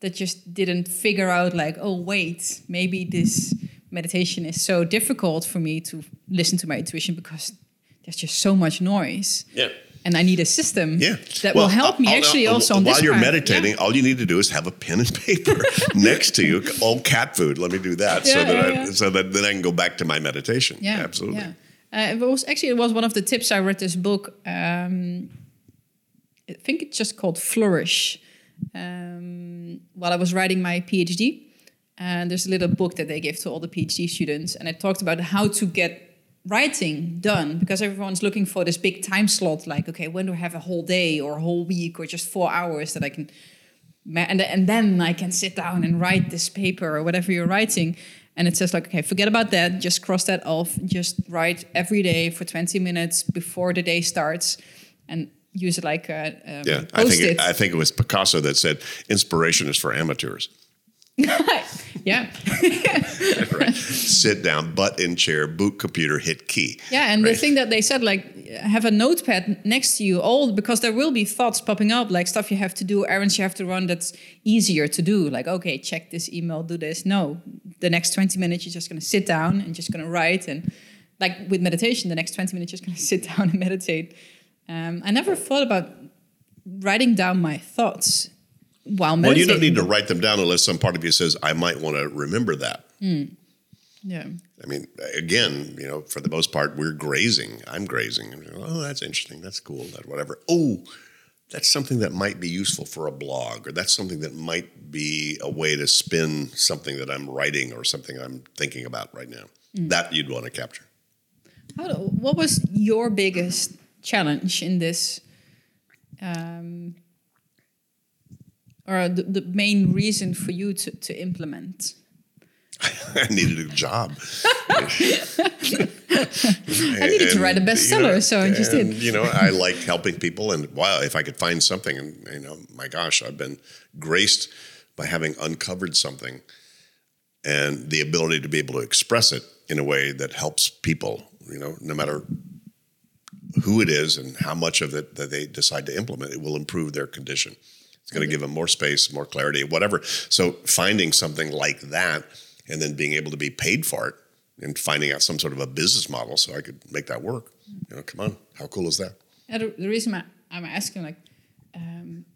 that just didn't figure out like, oh wait, maybe this meditation is so difficult for me to listen to my intuition because there's just so much noise. Yeah. And I need a system Yeah, that Well, will help me I'll- actually I'll- also on while you're part. meditating. Yeah. All you need to do is have a pen and *laughs* paper next to you. Oh, cat food. Let me do that so that yeah, I, yeah. so that then I can go back to my meditation. Yeah, absolutely. Yeah. Uh, it was actually it was one of the tips I read this book. Um, I think it's just called Flourish. Um, while I was writing my PhD, and there's a little book that they give to all the PhD students, and it talked about how to get writing done because everyone's looking for this big time slot. Like, okay, when do I have a whole day or a whole week or just four hours that I can and, and then I can sit down and write this paper or whatever you're writing. And it says like, okay, forget about that. Just cross that off. Just write every day for 20 minutes before the day starts, and use it like a, um, Yeah, I think it, I think it was Picasso that said inspiration is for amateurs. *laughs* yeah, Right. *laughs* Sit down, butt in chair, boot computer, hit key. yeah. And the thing that they said, like, have a notepad next to you, all because there will be thoughts popping up, like stuff you have to do, errands you have to run. That's easier to do. Like, okay, check this email, do this. No, the next 20 minutes you're just going to sit down and just going to write and like with meditation the next 20 minutes you're just going *laughs* to sit down and meditate um, i never thought about writing down my thoughts while meditating Well, you don't need to write them down unless some part of you says, I might want to remember that. yeah I mean, again, you know, for the most part, we're grazing. I'm grazing. Oh, that's interesting. That's cool. That whatever. Oh, that's something that might be useful for a blog, or that's something that might be a way to spin something that I'm writing or something I'm thinking about right now. That you'd want to capture. How do, what was your biggest challenge in this um, or the, the main reason for you to, to implement *laughs* I needed a job. *laughs* *laughs* I needed to write a bestseller, you know, so I just and, did. You know, I like helping people, and wow, if I could find something, and you know, my gosh, I've been graced by having uncovered something, and the ability to be able to express it in a way that helps people. You know, no matter who it is and how much of it that they decide to implement, it will improve their condition. It's going to give them more space, more clarity, whatever. So finding something like that, and then being able to be paid for it, and finding out some sort of a business model so I could make that work. You know, come on, how cool is that? And the, reason I'm asking, like, um,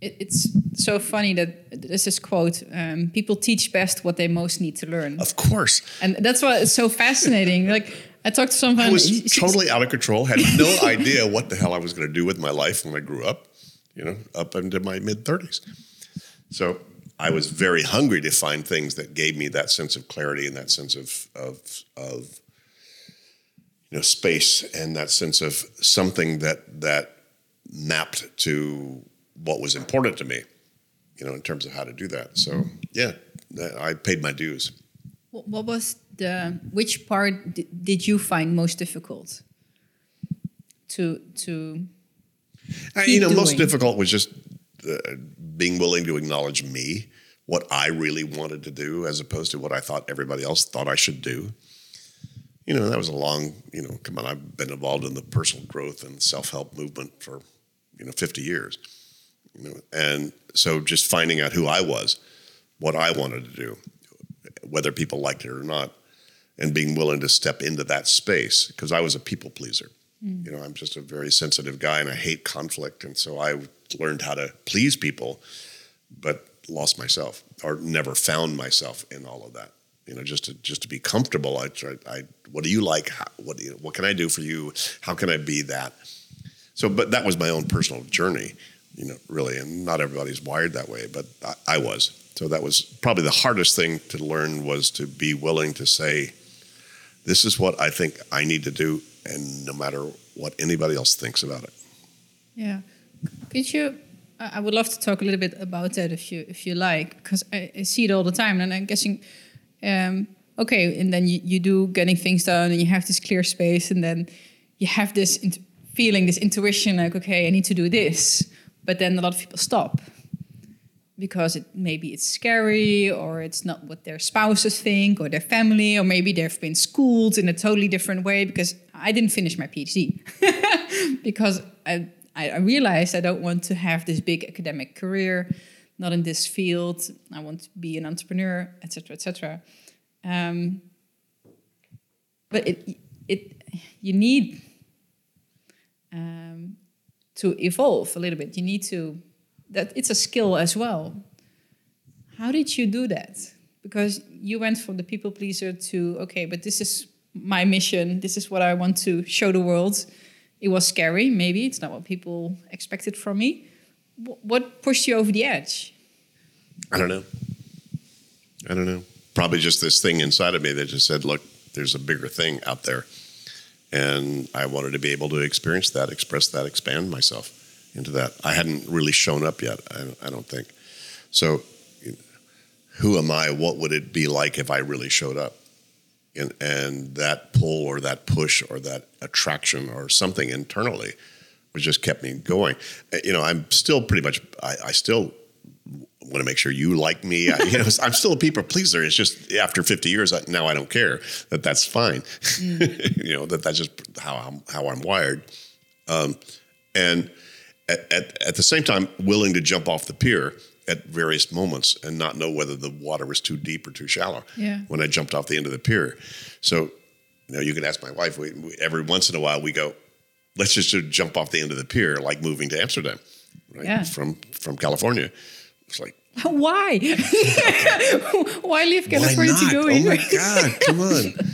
it, it's so funny that there's this quote: um, "People teach best what they most need to learn," Of course, and that's why it's so fascinating. like, I talked to someone. I was totally out of control. Had no idea what the hell I was going to do with my life when I grew up. You know, up into my mid thirties. So I was very hungry to find things that gave me that sense of clarity and that sense of of of you know space and that sense of something that that mapped to what was important to me. You know, in terms of how to do that. So mm-hmm. yeah, I paid my dues. What what was the which part did you find most difficult to to Uh, you know, most difficult was just uh, being willing to acknowledge me, what I really wanted to do, as opposed to what I thought everybody else thought I should do. You know, that was a long, you know, come on, I've been involved in the personal growth and self help movement for, you know, 50 years. You know, and so just finding out who I was, what I wanted to do, whether people liked it or not, and being willing to step into that space because I was a people pleaser. Mm. You know, I'm just a very sensitive guy and I hate conflict. And so I learned how to please people, but lost myself or never found myself in all of that. You know, just to just to be comfortable. I tried. I what do you like? How, what you, what can I do for you? How can I be that? So, but that was my own personal journey. You know, really, and not everybody's wired that way, but I, I was. So that was probably the hardest thing to learn was to be willing to say, this is what I think I need to do, and no matter what anybody else thinks about it. Yeah. Could you? I would love to talk a little bit about that if you if you like, because I, I see it all the time, and I'm guessing. Um, okay, and then you, you do getting things done, and you have this clear space, and then you have this feeling, this intuition, like okay, I need to do this, but then a lot of people stop because it maybe it's scary or it's not what their spouses think or their family or maybe they've been schooled in a totally different way because I didn't finish my PhD *laughs* because I I realized I don't want to have this big academic career, not in this field. I want to be an entrepreneur, etc., etc. Um, but it it you need um, to evolve a little bit. You need to that it's a skill as well. How did you do that? Because you went from the people pleaser to okay, but this is my mission. This is what I want to show the world. It was scary, maybe it's not what people expected from me. What pushed you over the edge? I don't know. I don't know. Probably just this thing inside of me that just said, look, there's a bigger thing out there. And I wanted to be able to experience that, express that, expand myself into that. I hadn't really shown up yet, I, don't think. So, who am I? What would it be like if I really showed up? And, and that pull or that push or that attraction or something internally was just kept me going. Uh, You know, I'm still pretty much, I, I still want to make sure you like me. I, you know, *laughs* I'm still a people pleaser. It's just after 50 years I, now, I don't care that that's fine. *laughs* you know that that's just how I'm, how I'm wired. Um, and at, at, at the same time, willing to jump off the pier at various moments and not know whether the water was too deep or too shallow. Yeah. When I jumped off the end of the pier, so you know, you can ask my wife. We, we, every once in a while, we go, let's just jump off the end of the pier, like moving to Amsterdam, right? Yeah. From from California. It's like *laughs* Why? *laughs* Why leave why California not? to go oh here? my God, come on. *laughs*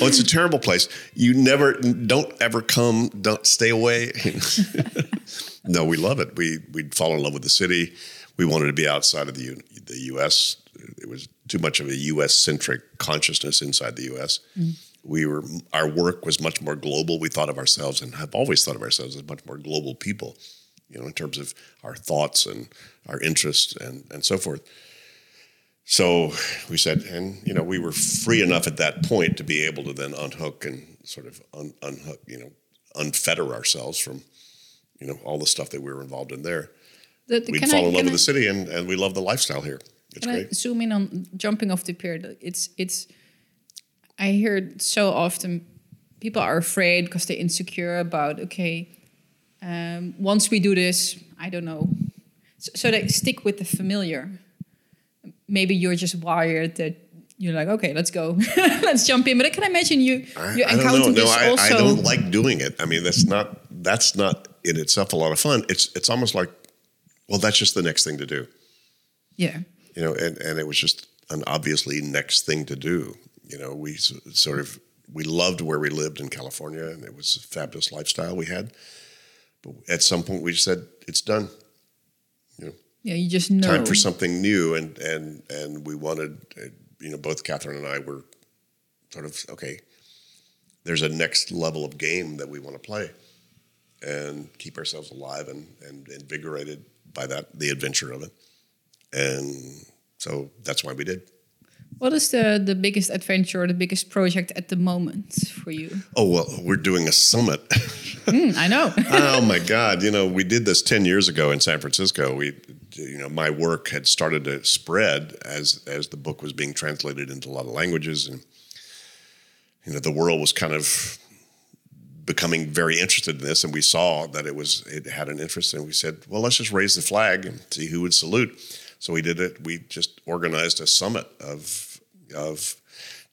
Oh, it's a terrible place. You never, don't ever come. Don't stay away. no, we love it. We we fall in love with the city. We wanted to be outside of the U, the U.S. It was too much of a U.S. centric consciousness inside the U.S. Mm-hmm. We were our work was much more global. We thought of ourselves and have always thought of ourselves as much more global people. You know, in terms of our thoughts and our interests and and so forth. so we said, and you know, we were free enough at that point to be able to then unhook and sort of un, unhook, you know, unfetter ourselves from, you know, all the stuff that we were involved in there. The- the- We'd fall I- in love with I- the city, and, and we love the lifestyle here. It's Can great. I zoom in on jumping off the pier? It's it's. I hear so often. People are afraid because they're insecure about okay. Um, once we do this, I don't know. So, so they stick with the familiar. Maybe you're just wired that you're like, okay, let's go, *laughs* let's jump in. But I can imagine you I, you I encounter know. No, I, also. I don't like doing it. I mean, that's not that's not in itself a lot of fun. It's it's almost like, well, that's just the next thing to do. yeah, you know, and, and it was just an obviously next thing to do. You know, we sort of we loved where we lived in California, and it was a fabulous lifestyle we had. But at some point, we said it's done. You know, yeah. You just know. Time for something new, and and and we wanted, uh, you know, both Catherine and I were sort of okay. There's a next level of game that we want to play, and keep ourselves alive and and invigorated by that the adventure of it, and so that's why we did. What is the the biggest adventure or the biggest project at the moment for you? Oh well, we're doing a summit. *laughs* Hmm, I know. oh my God! You know, we did this ten years ago in San Francisco. We, you know, my work had started to spread as as the book was being translated into a lot of languages, and you know, the world was kind of becoming very interested in this, and we saw that it was it had an interest, and we said, well, let's just raise the flag and see who would salute. So we did it. We just organized a summit of of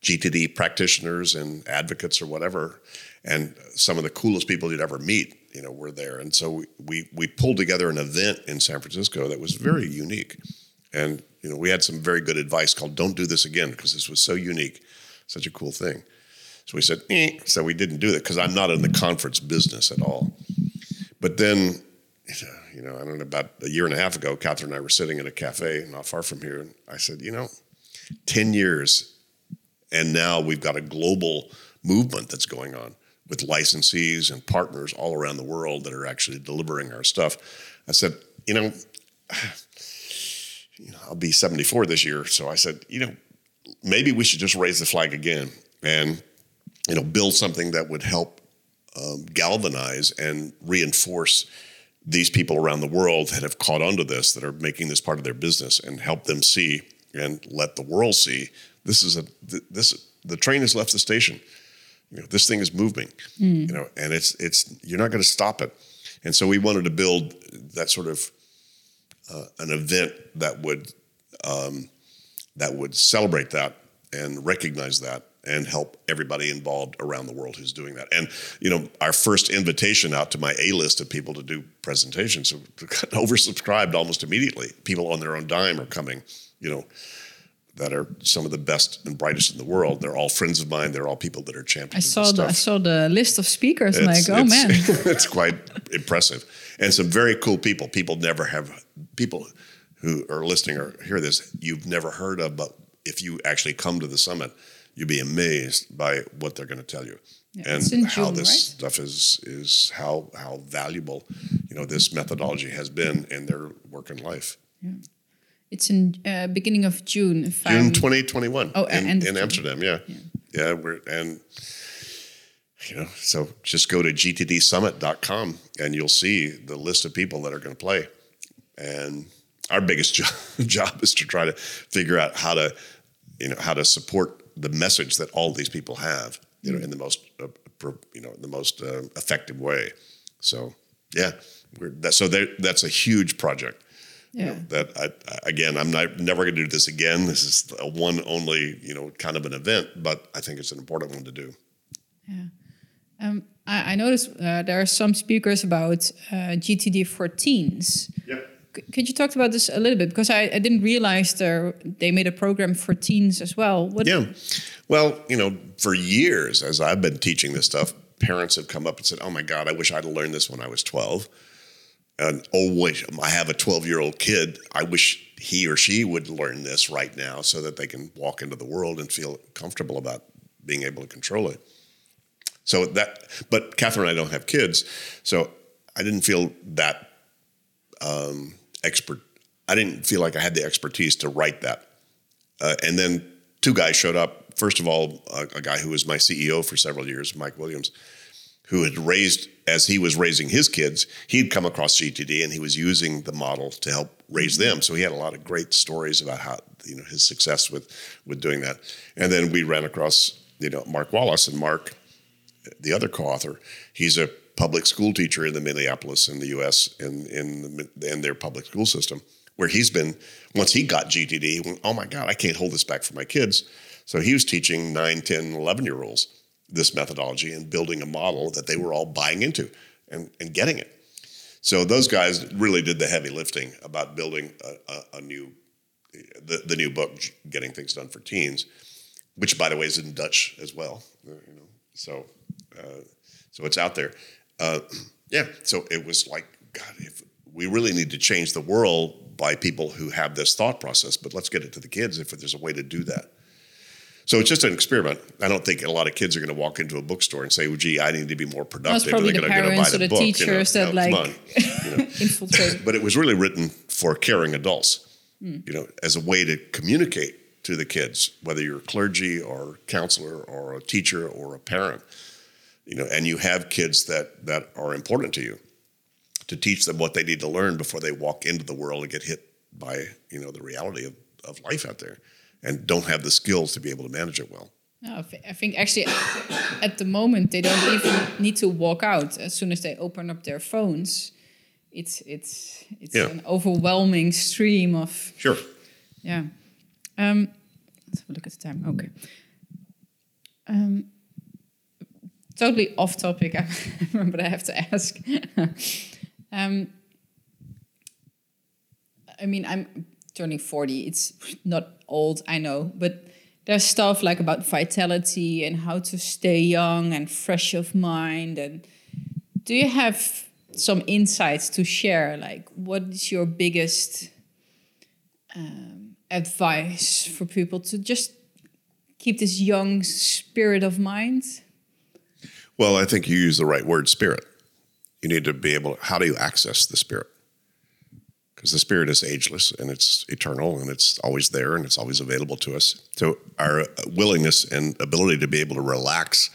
GTD practitioners and advocates or whatever, and some of the coolest people you'd ever meet, you know, were there. And so we we, we pulled together an event in San Francisco that was very unique, and you know, we had some very good advice called "Don't do this again" because this was so unique, such a cool thing. So we said, eh. so we didn't do that because I'm not in the conference business at all. But then, you know, I don't know, about a year and a half ago, Catherine and I were sitting at a cafe not far from here, and I said, you know, 10 years, and now we've got a global movement that's going on with licensees and partners all around the world that are actually delivering our stuff. I said, you know, *sighs* you know, I'll be 74 this year, so I said, you know, maybe we should just raise the flag again and you know build something that would help um, galvanize and reinforce these people around the world that have caught onto this that are making this part of their business and help them see and let the world see this is a th- this the train has left the station. You know this thing is moving you know and it's it's you're not going to stop it. And so we wanted to build that sort of uh, an event that would um, that would celebrate that and recognize that and help everybody involved around the world who's doing that. And you know, our first invitation out to my A list of people to do presentations *laughs* got oversubscribed almost immediately. People on their own dime are coming. You know, that are some of the best and brightest in the world. They're all friends of mine. They're all people that are champions. I saw the I saw the list of speakers. and It's- like, oh man, it's- *laughs* it's quite impressive, and some very cool people. People never have people who are listening or hear this you've never heard of, but if you actually come to the summit, you'll be amazed by what they're going to tell you. and it's how June, this right? stuff is is how how valuable you know this methodology has been in their work and life. Yeah. it's in uh, beginning of June. June twenty twenty one Oh, in, end in. Amsterdam. Yeah. yeah, We're and you know, so just go to gtdsummit.com and you'll see the list of people that are going to play. And our biggest job, *laughs* job is to try to figure out how to, you know, how to support the message that all these people have, you know, in the most, uh, you know, the most uh, effective way. So, yeah, we're that, so that's a huge project. you know, that I, again, I'm not never going to do this again. This is a one only, you know, kind of an event, but I think it's an important one to do. Um, I, I noticed uh, there are some speakers about uh, GTD for teens. Yeah. Could you talk about this a little bit? Because I, I didn't realize there, they made a program for teens as well. What, Yeah. Well, you know, for years, as I've been teaching this stuff, parents have come up and said, Oh my God, I wish I'd learned this when I was 12. And oh, wait, I have a 12 year old kid. I wish he or she would learn this right now so that they can walk into the world and feel comfortable about being able to control it. So that, but Catherine and I don't have kids. So I didn't feel that um, expert. I didn't feel like I had the expertise to write that uh, and then two guys showed up. First of all, a, a guy who was my CEO for several years, Mike Williams, who had raised as he was raising his kids, he'd come across GTD and he was using the model to help raise them. So he had a lot of great stories about how you know his success with with doing that. And then we ran across you know Mark Wallace and Mark, the other co-author, he's a public school teacher in the Minneapolis in the U.S. in in, the, in their public school system, where he's been. Once he got GTD, he went, oh my God, I can't hold this back for my kids. So he was teaching 9, 10, 11 year olds this methodology and building a model that they were all buying into and, and getting it. So those guys really did the heavy lifting about building a, a, a new, the, the new book, Getting Things Done for Teens, which by the way is in Dutch as well. You know, so uh, so it's out there. Uh, *clears throat* yeah, so it was like God, if we really need to change the world by people who have this thought process, but let's get it to the kids if there's a way to do that. So it's just an experiment. I don't think a lot of kids are going to walk into a bookstore and say, "Well, gee, I need to be more productive." That's probably the parents or the book, teachers you know? that no, like *laughs* you know. infiltrate. But it was really written for caring adults, mm. you know, as a way to communicate to the kids, whether you're a clergy or counselor or a teacher or a parent, you know, and you have kids that that are important to you, to teach them what they need to learn before they walk into the world and get hit by you know the reality of, of life out there and don't have the skills to be able to manage it well. No, I think actually at the moment they don't even need to walk out. As soon as they open up their phones, it's it's it's yeah. an overwhelming stream of sure. Yeah. Um, let's have a look at the time. Okay. Um, totally off topic. *laughs* but I have to ask. *laughs* um, I mean, I'm turning 40. It's not old, I know, but there's stuff like about vitality and how to stay young and fresh of mind. And do you have some insights to share? Like, what is your biggest um, advice for people to just keep this young spirit of mind? Well, I think you use the right word, spirit. You need to be able. How do you access the spirit? because the spirit is ageless and it's eternal and it's always there and it's always available to us. So our willingness and ability to be able to relax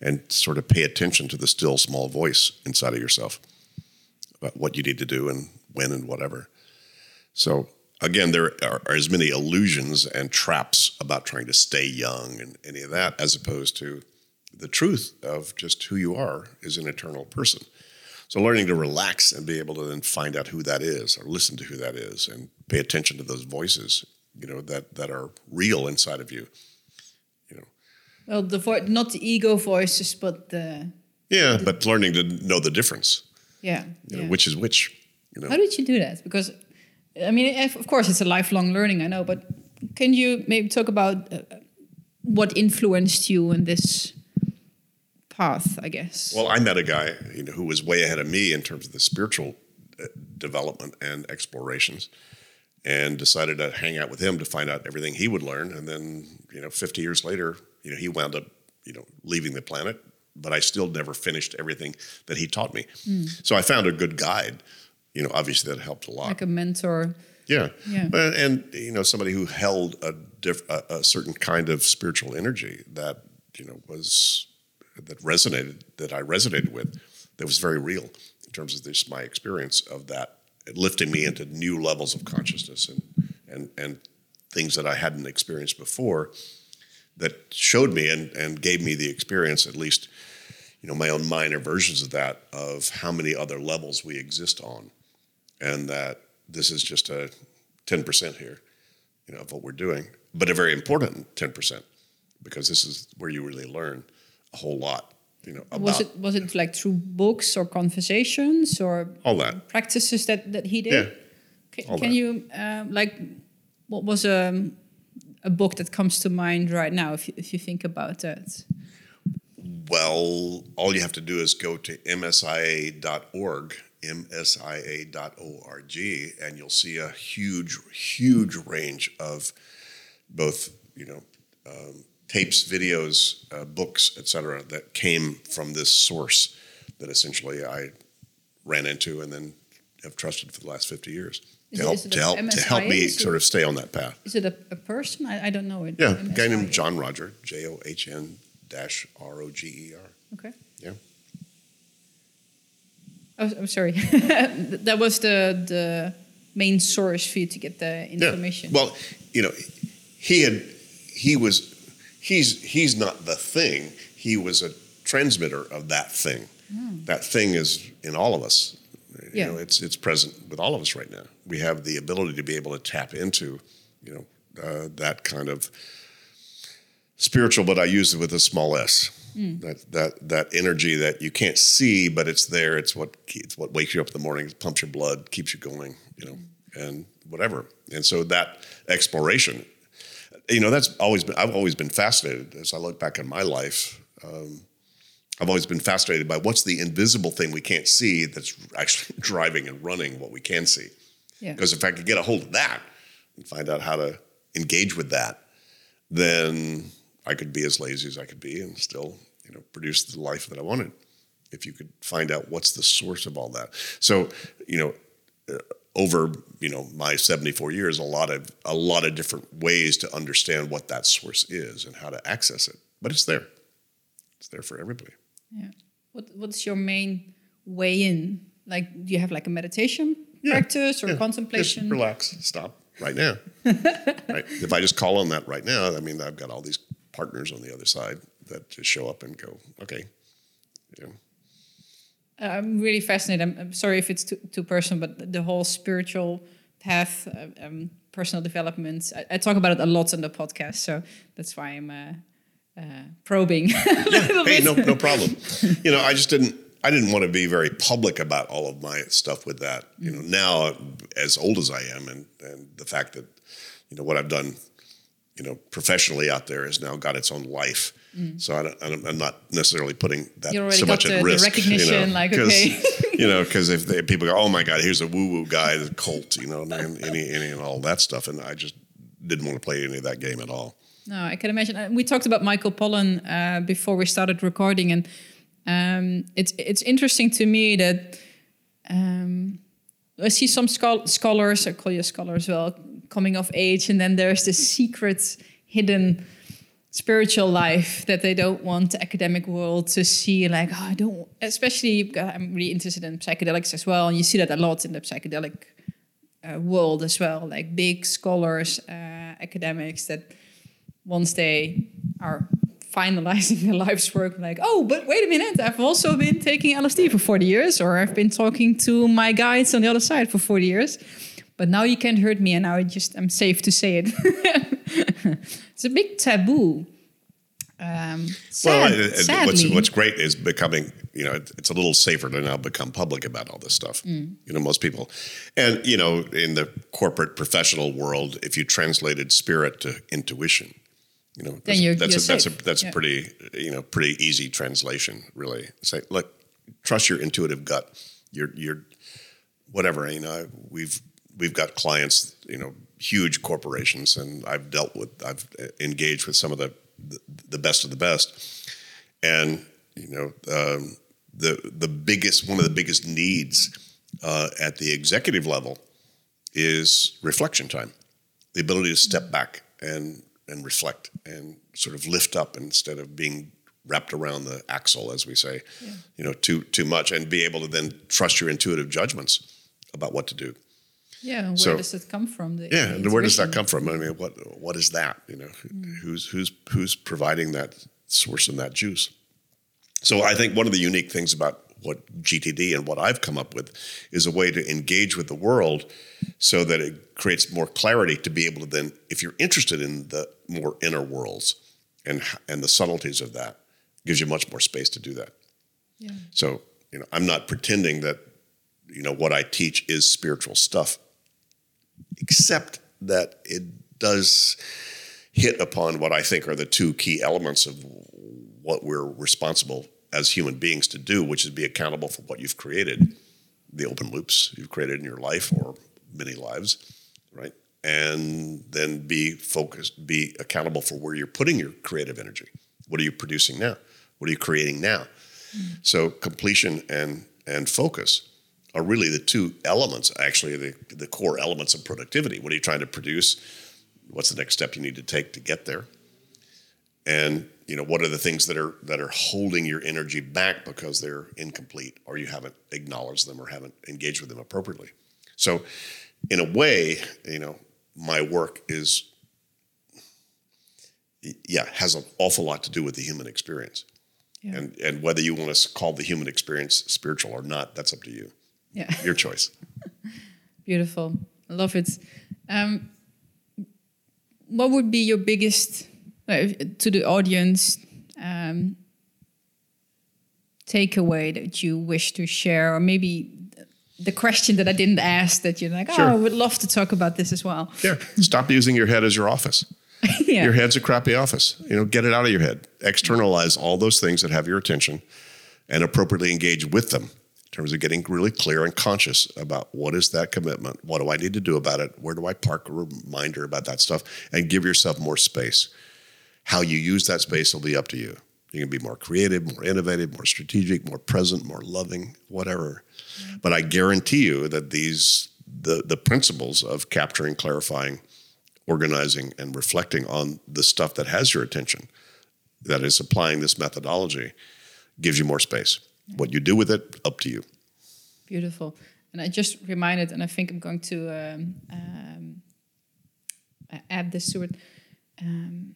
and sort of pay attention to the still small voice inside of yourself about what you need to do and when and whatever. So again, there are, are as many illusions and traps about trying to stay young and any of that, as opposed to the truth of just who you are as an eternal person. So learning to relax and be able to then find out who that is or listen to who that is and pay attention to those voices, you know, that that are real inside of you. You know. Well, the vo- not the ego voices, but the Yeah, the, but learning to know the difference. Yeah. You yeah. Know, which is which, you know. How did you do that? Because I mean, of course it's a lifelong learning, I know, but can you maybe talk about uh, what influenced you in this path, I guess. Well, I met a guy you know, who was way ahead of me in terms of the spiritual uh, development and explorations, and decided to hang out with him to find out everything he would learn. And then, you know, 50 years later, you know, he wound up, you know, leaving the planet, but I still never finished everything that he taught me. Mm. So I found a good guide. You know, obviously that helped a lot. Like a mentor. Yeah, yeah, and, and you know somebody who held a, diff, a, a certain kind of spiritual energy that you know was that resonated that I resonated with that was very real in terms of this my experience of that lifting me into new levels of consciousness and and and things that I hadn't experienced before that showed me and, and gave me the experience at least you know my own minor versions of that of how many other levels we exist on. And that this is just a 10% here you know of what we're doing but a very important 10% because this is where you really learn a whole lot. You know, was it was it like through books or conversations or all that practices that that he did? Yeah. all Can, can you uh, like what was a um, a book that comes to mind right now if you, if you think about that? Well, all you have to do is go to msia.org, msia.org, and you'll see a huge, huge range of both, you know, um, tapes, videos, uh, books, etc., that came from this source that essentially I ran into and then have trusted for the last 50 years. Is to it- help to help to help me sort of stay on that path. Is it a, a person? I, I don't know it. Yeah, a guy named John-Roger, J O H N dash R O G E R. Okay. Yeah. Oh, I'm sorry. *laughs* that was the the main source for you to get the information. Yeah. Well, you know, he had he was he's he's not the thing. He was a transmitter of that thing. Hmm. That thing is in all of us. Yeah. You know, it's it's present with all of us right now. We have the ability to be able to tap into, you know, uh, that kind of spiritual, but I use it with a small s. Hmm. That that that energy that you can't see, but it's there. It's what it's what wakes you up in the morning, it pumps your blood, keeps you going, you know, hmm. and whatever. And so that exploration, you know, that's always been. I've always been fascinated as I look back on my life. Um, I've always been fascinated by what's the invisible thing we can't see that's actually *laughs* driving and running what we can see. yeah. Because if I could get a hold of that and find out how to engage with that, then I could be as lazy as I could be and still, you know, produce the life that I wanted. If you could find out what's the source of all that. So, you know, uh, over you know my 74 years, a lot of a lot of different ways to understand what that source is and how to access it. But it's there. It's there for everybody. Yeah. What What's your main way in? Like, do you have like a meditation Yeah, practice or Yeah, contemplation? Just relax, stop right now. *laughs* right. If I just call on that right now, I mean, I've got all these partners on the other side that just show up and go, okay. You know, I'm really fascinated. I'm, I'm sorry if it's too, too personal, but the whole spiritual path, uh, um, personal development, I, I talk about it a lot on the podcast. So that's why I'm uh, uh, probing *laughs* a little hey, bit. no, no problem. *laughs* you know, I just didn't. I didn't want to be very public about all of my stuff with that. You know, now as old as I am, and and the fact that you know what I've done, you know, professionally out there has now got its own life. So I don't, I'm I'm not necessarily putting that so much the- at the risk. recognition, *laughs* you know, like, okay. you know, because if they, *laughs* people go, oh my God, here's a woo woo guy, the cult, you know, and, any, any and all that stuff, and I just didn't want to play any of that game at all. No, I can imagine. We talked about Michael Pollan uh, before we started recording, and um, it's it's interesting to me that um, I see some schol- scholars, I call you a scholar as well, coming of age, and then there's this secret, hidden spiritual life that they don't want the academic world to see. Like, oh, I don't. Especially, I'm really interested in psychedelics as well, and you see that a lot in the psychedelic uh, world as well. Like big scholars, uh, academics that once they are finalizing *laughs* their life's work, like, oh, but wait a minute, I've also been taking LSD for 40 years, or I've been talking to my guides on the other side for 40 years. But now you can't hurt me, and now I just I'm safe to say it. *laughs* *laughs* it's a big taboo. Um, sad, well, it- it- what's, sadly. what's great is becoming, you know, it- it's a little safer to now become public about all this stuff. Mm. You know, most people, and you know, in the corporate professional world, if you translated spirit to intuition, you know, that's, you're- that's you're a, that's a safe. that's Yeah. a pretty you know pretty easy translation. Really, say, look, trust your intuitive gut. Your your whatever. You know, we've we've got clients, you know, huge corporations, and I've dealt with, I've engaged with some of the the, the best of the best, and you know, um, the the biggest one of the biggest needs uh, at the executive level is reflection time, the ability to step back and and reflect and sort of lift up instead of being wrapped around the axle, as we say, you know, too too much, and be able to then trust your intuitive judgments about what to do. Yeah, where so- does it come from? Yeah, and where does that come from? I mean, what what is that? You know, mm. who's who's who's providing that source and that juice? So I think one of the unique things about what GTD and what I've come up with is a way to engage with the world so that it creates more clarity to be able to then, if you're interested in the more inner worlds and and the subtleties of that, gives you much more space to do that. Yeah. So, you know, I'm not pretending that, you know, what I teach is spiritual stuff, except that it does hit upon what I think are the two key elements of what we're responsible as human beings to do, which is be accountable for what you've created, the open loops you've created in your life or many lives, right? And then be focused, be accountable for where you're putting your creative energy. What are you producing now? What are you creating now? Hmm. So completion and and focus are really the two elements, actually, the, the core elements of productivity. What are you trying to produce? What's the next step you need to take to get there? And you know, what are the things that are that are holding your energy back because they're incomplete or you haven't acknowledged them or haven't engaged with them appropriately. So, in a way, you know, my work is yeah has an awful lot to do with the human experience. Yeah. And and whether you want to call the human experience spiritual or not, that's up to you. Yeah. Your choice. *laughs* Beautiful. I love it. Um, what would be your biggest uh, to the audience um, takeaway that you wish to share, or maybe the question that I didn't ask that you're like, oh, I would love to talk about this as well. Sure. Stop using your head as your office. *laughs* yeah. Your head's a crappy office. You know, get it out of your head. Externalize all those things that have your attention and appropriately engage with them in terms of getting really clear and conscious about what is that commitment? What do I need to do about it? Where do I park a reminder about that stuff? And give yourself more space. How you use that space will be up to you. You can be more creative, more innovative, more strategic, more present, more loving, whatever. But I guarantee you that these the the principles of capturing, clarifying, organizing, and reflecting on the stuff that has your attention, that is applying this methodology, gives you more space. What you do with it, up to you. Beautiful. And I just reminded, and I think I'm going to um, um, add this to it. Um,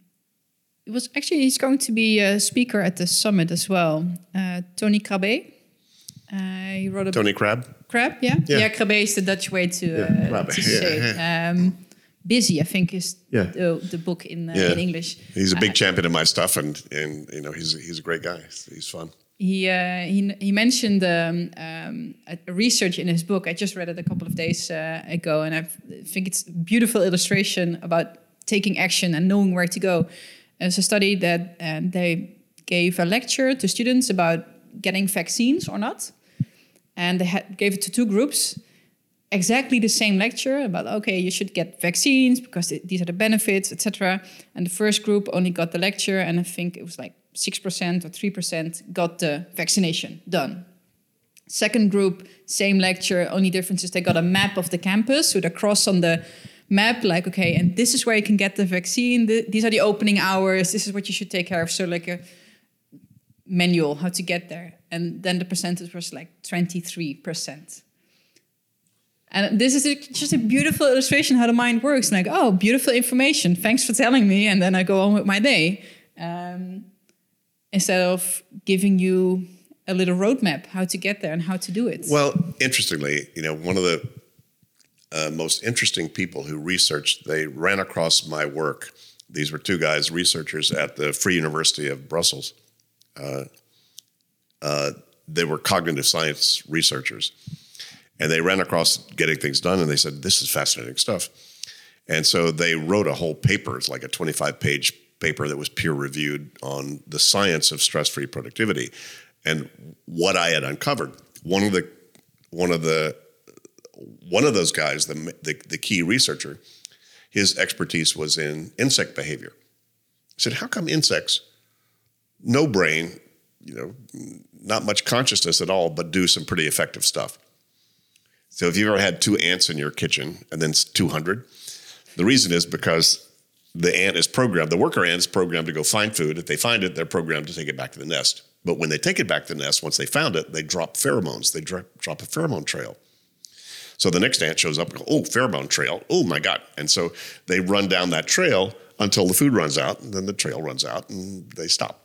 it was actually he's going to be a speaker at the summit as well. Uh, Tony Crabbe. Uh, he wrote a Tony Crab. Crab, yeah, yeah. yeah Crabbe is the Dutch way to, yeah, uh, to say it. *laughs* Um, Busy, I think, is yeah. the, the book in, uh, in English. He's a big uh, champion of my stuff, and and you know he's he's a great guy. He's fun. He uh, he he mentioned um, um, a research in his book. I just read it a couple of days uh, ago, and I think it's beautiful illustration about taking action and knowing where to go. It's a study that uh, they gave a lecture to students about getting vaccines or not, and they had, gave it to two groups. Exactly the same lecture about okay, you should get vaccines because it, these are the benefits, etc. And the first group only got the lecture, and I think it was like six percent or three percent got the vaccination done. Second group, same lecture, only difference is they got a map of the campus with a cross on the map like okay and this is where you can get the vaccine. The, these are the opening hours. This is what you should take care of. So like a manual how to get there. And then the percentage was like 23% and this is a, just a beautiful illustration how the mind works. Like oh beautiful information. Thanks for telling me. And then i go on with my day. Um, instead of giving you a little roadmap how to get there and how to do it well interestingly you know one of the uh, most interesting people who researched. They ran across my work. These were two guys, researchers at the Free University of Brussels. Uh, uh, they were cognitive science researchers. And they ran across getting things done and they said, This is fascinating stuff. And so they wrote a whole paper. It's like a 25 page paper that was peer reviewed on the science of stress free productivity and what I had uncovered. One of the one of the one of those guys, the, the, the key researcher, his expertise was in insect behavior. I said, How come insects, no brain, you know, not much consciousness at all, but do some pretty effective stuff? So if you've ever had two ants in your kitchen and then 200, the reason is because the ant is programmed, the worker ant is programmed to go find food. If they find it, they're programmed to take it back to the nest. But when they take it back to the nest, once they found it, they drop pheromones. They drop, drop a pheromone trail. So the next ant shows up and goes, oh, pheromone trail. Oh my God. And so they run down that trail until the food runs out, and then the trail runs out and they stop.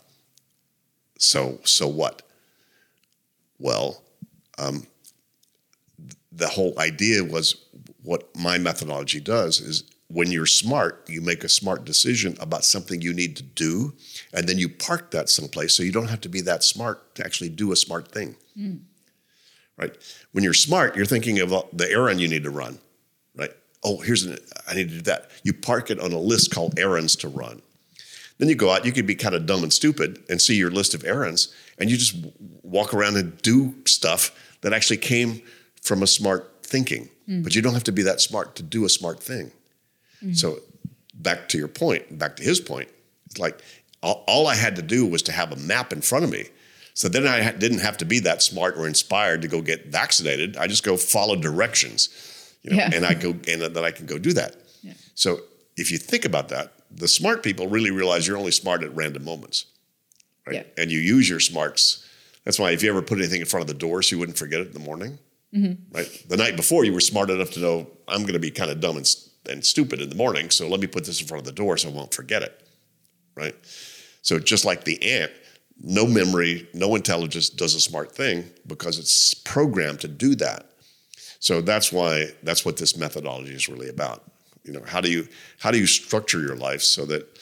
So, so what? Well, um, the whole idea was what my methodology does is when you're smart, you make a smart decision about something you need to do, and then you park that someplace so you don't have to be that smart to actually do a smart thing. Mm right? When you're smart, you're thinking of the errand you need to run, right? Oh, here's an, I need to do that. You park it on a list called errands to run. Then you go out, you could be kind of dumb and stupid and see your list of errands, and you just walk around and do stuff that actually came from a smart thinking. Mm. But you don't have to be that smart to do a smart thing. Mm. So, back to your point, back to his point, it's like all, all I had to do was to have a map in front of me So then I ha- didn't have to be that smart or inspired to go get vaccinated. I just go follow directions, you know, Yeah. and I go and then I can go do that. Yeah. So if you think about that, the smart people really realize you're only smart at random moments, right? Yeah. And you use your smarts. That's why if you ever put anything in front of the door, so you wouldn't forget it in the morning, right? The night before, you were smart enough to know I'm going to be kind of dumb and, and stupid in the morning, so let me put this in front of the door so I won't forget it, right? So just like the ant, no memory, no intelligence does a smart thing because it's programmed to do that. So that's why that's what this methodology is really about. You know, how do you how do you structure your life so that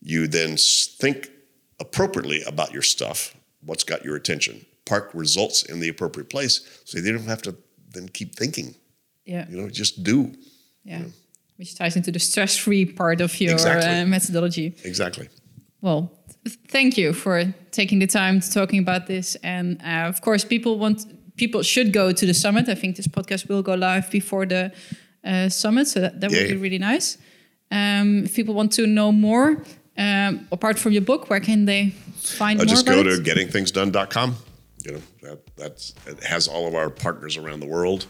you then think appropriately about your stuff, what's got your attention, park results in the appropriate place, so you don't have to then keep thinking. Yeah. You know, just do Yeah. Which ties into the stress-free part of your Exactly. uh, methodology. exactly. Well, th- thank you for taking the time to talking about this. And uh, of course, people want people should go to the summit. I think this podcast will go live before the uh, summit, so that, that would be really nice. Um, if people want to know more, um, apart from your book, where can they find Uh, more just go it? to gettingthingsdone.com. You know, that, that's it has all of our partners around the world,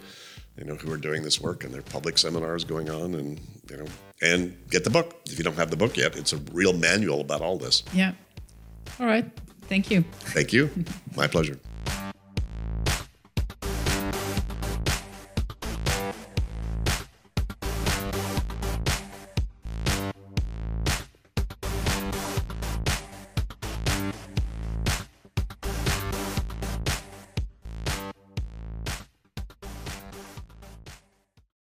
you know, who are doing this work and there are public seminars going on and you know, and get the book. If you don't have the book yet, it's a real manual about all this. Yeah. All right. Thank you. Thank you. My pleasure.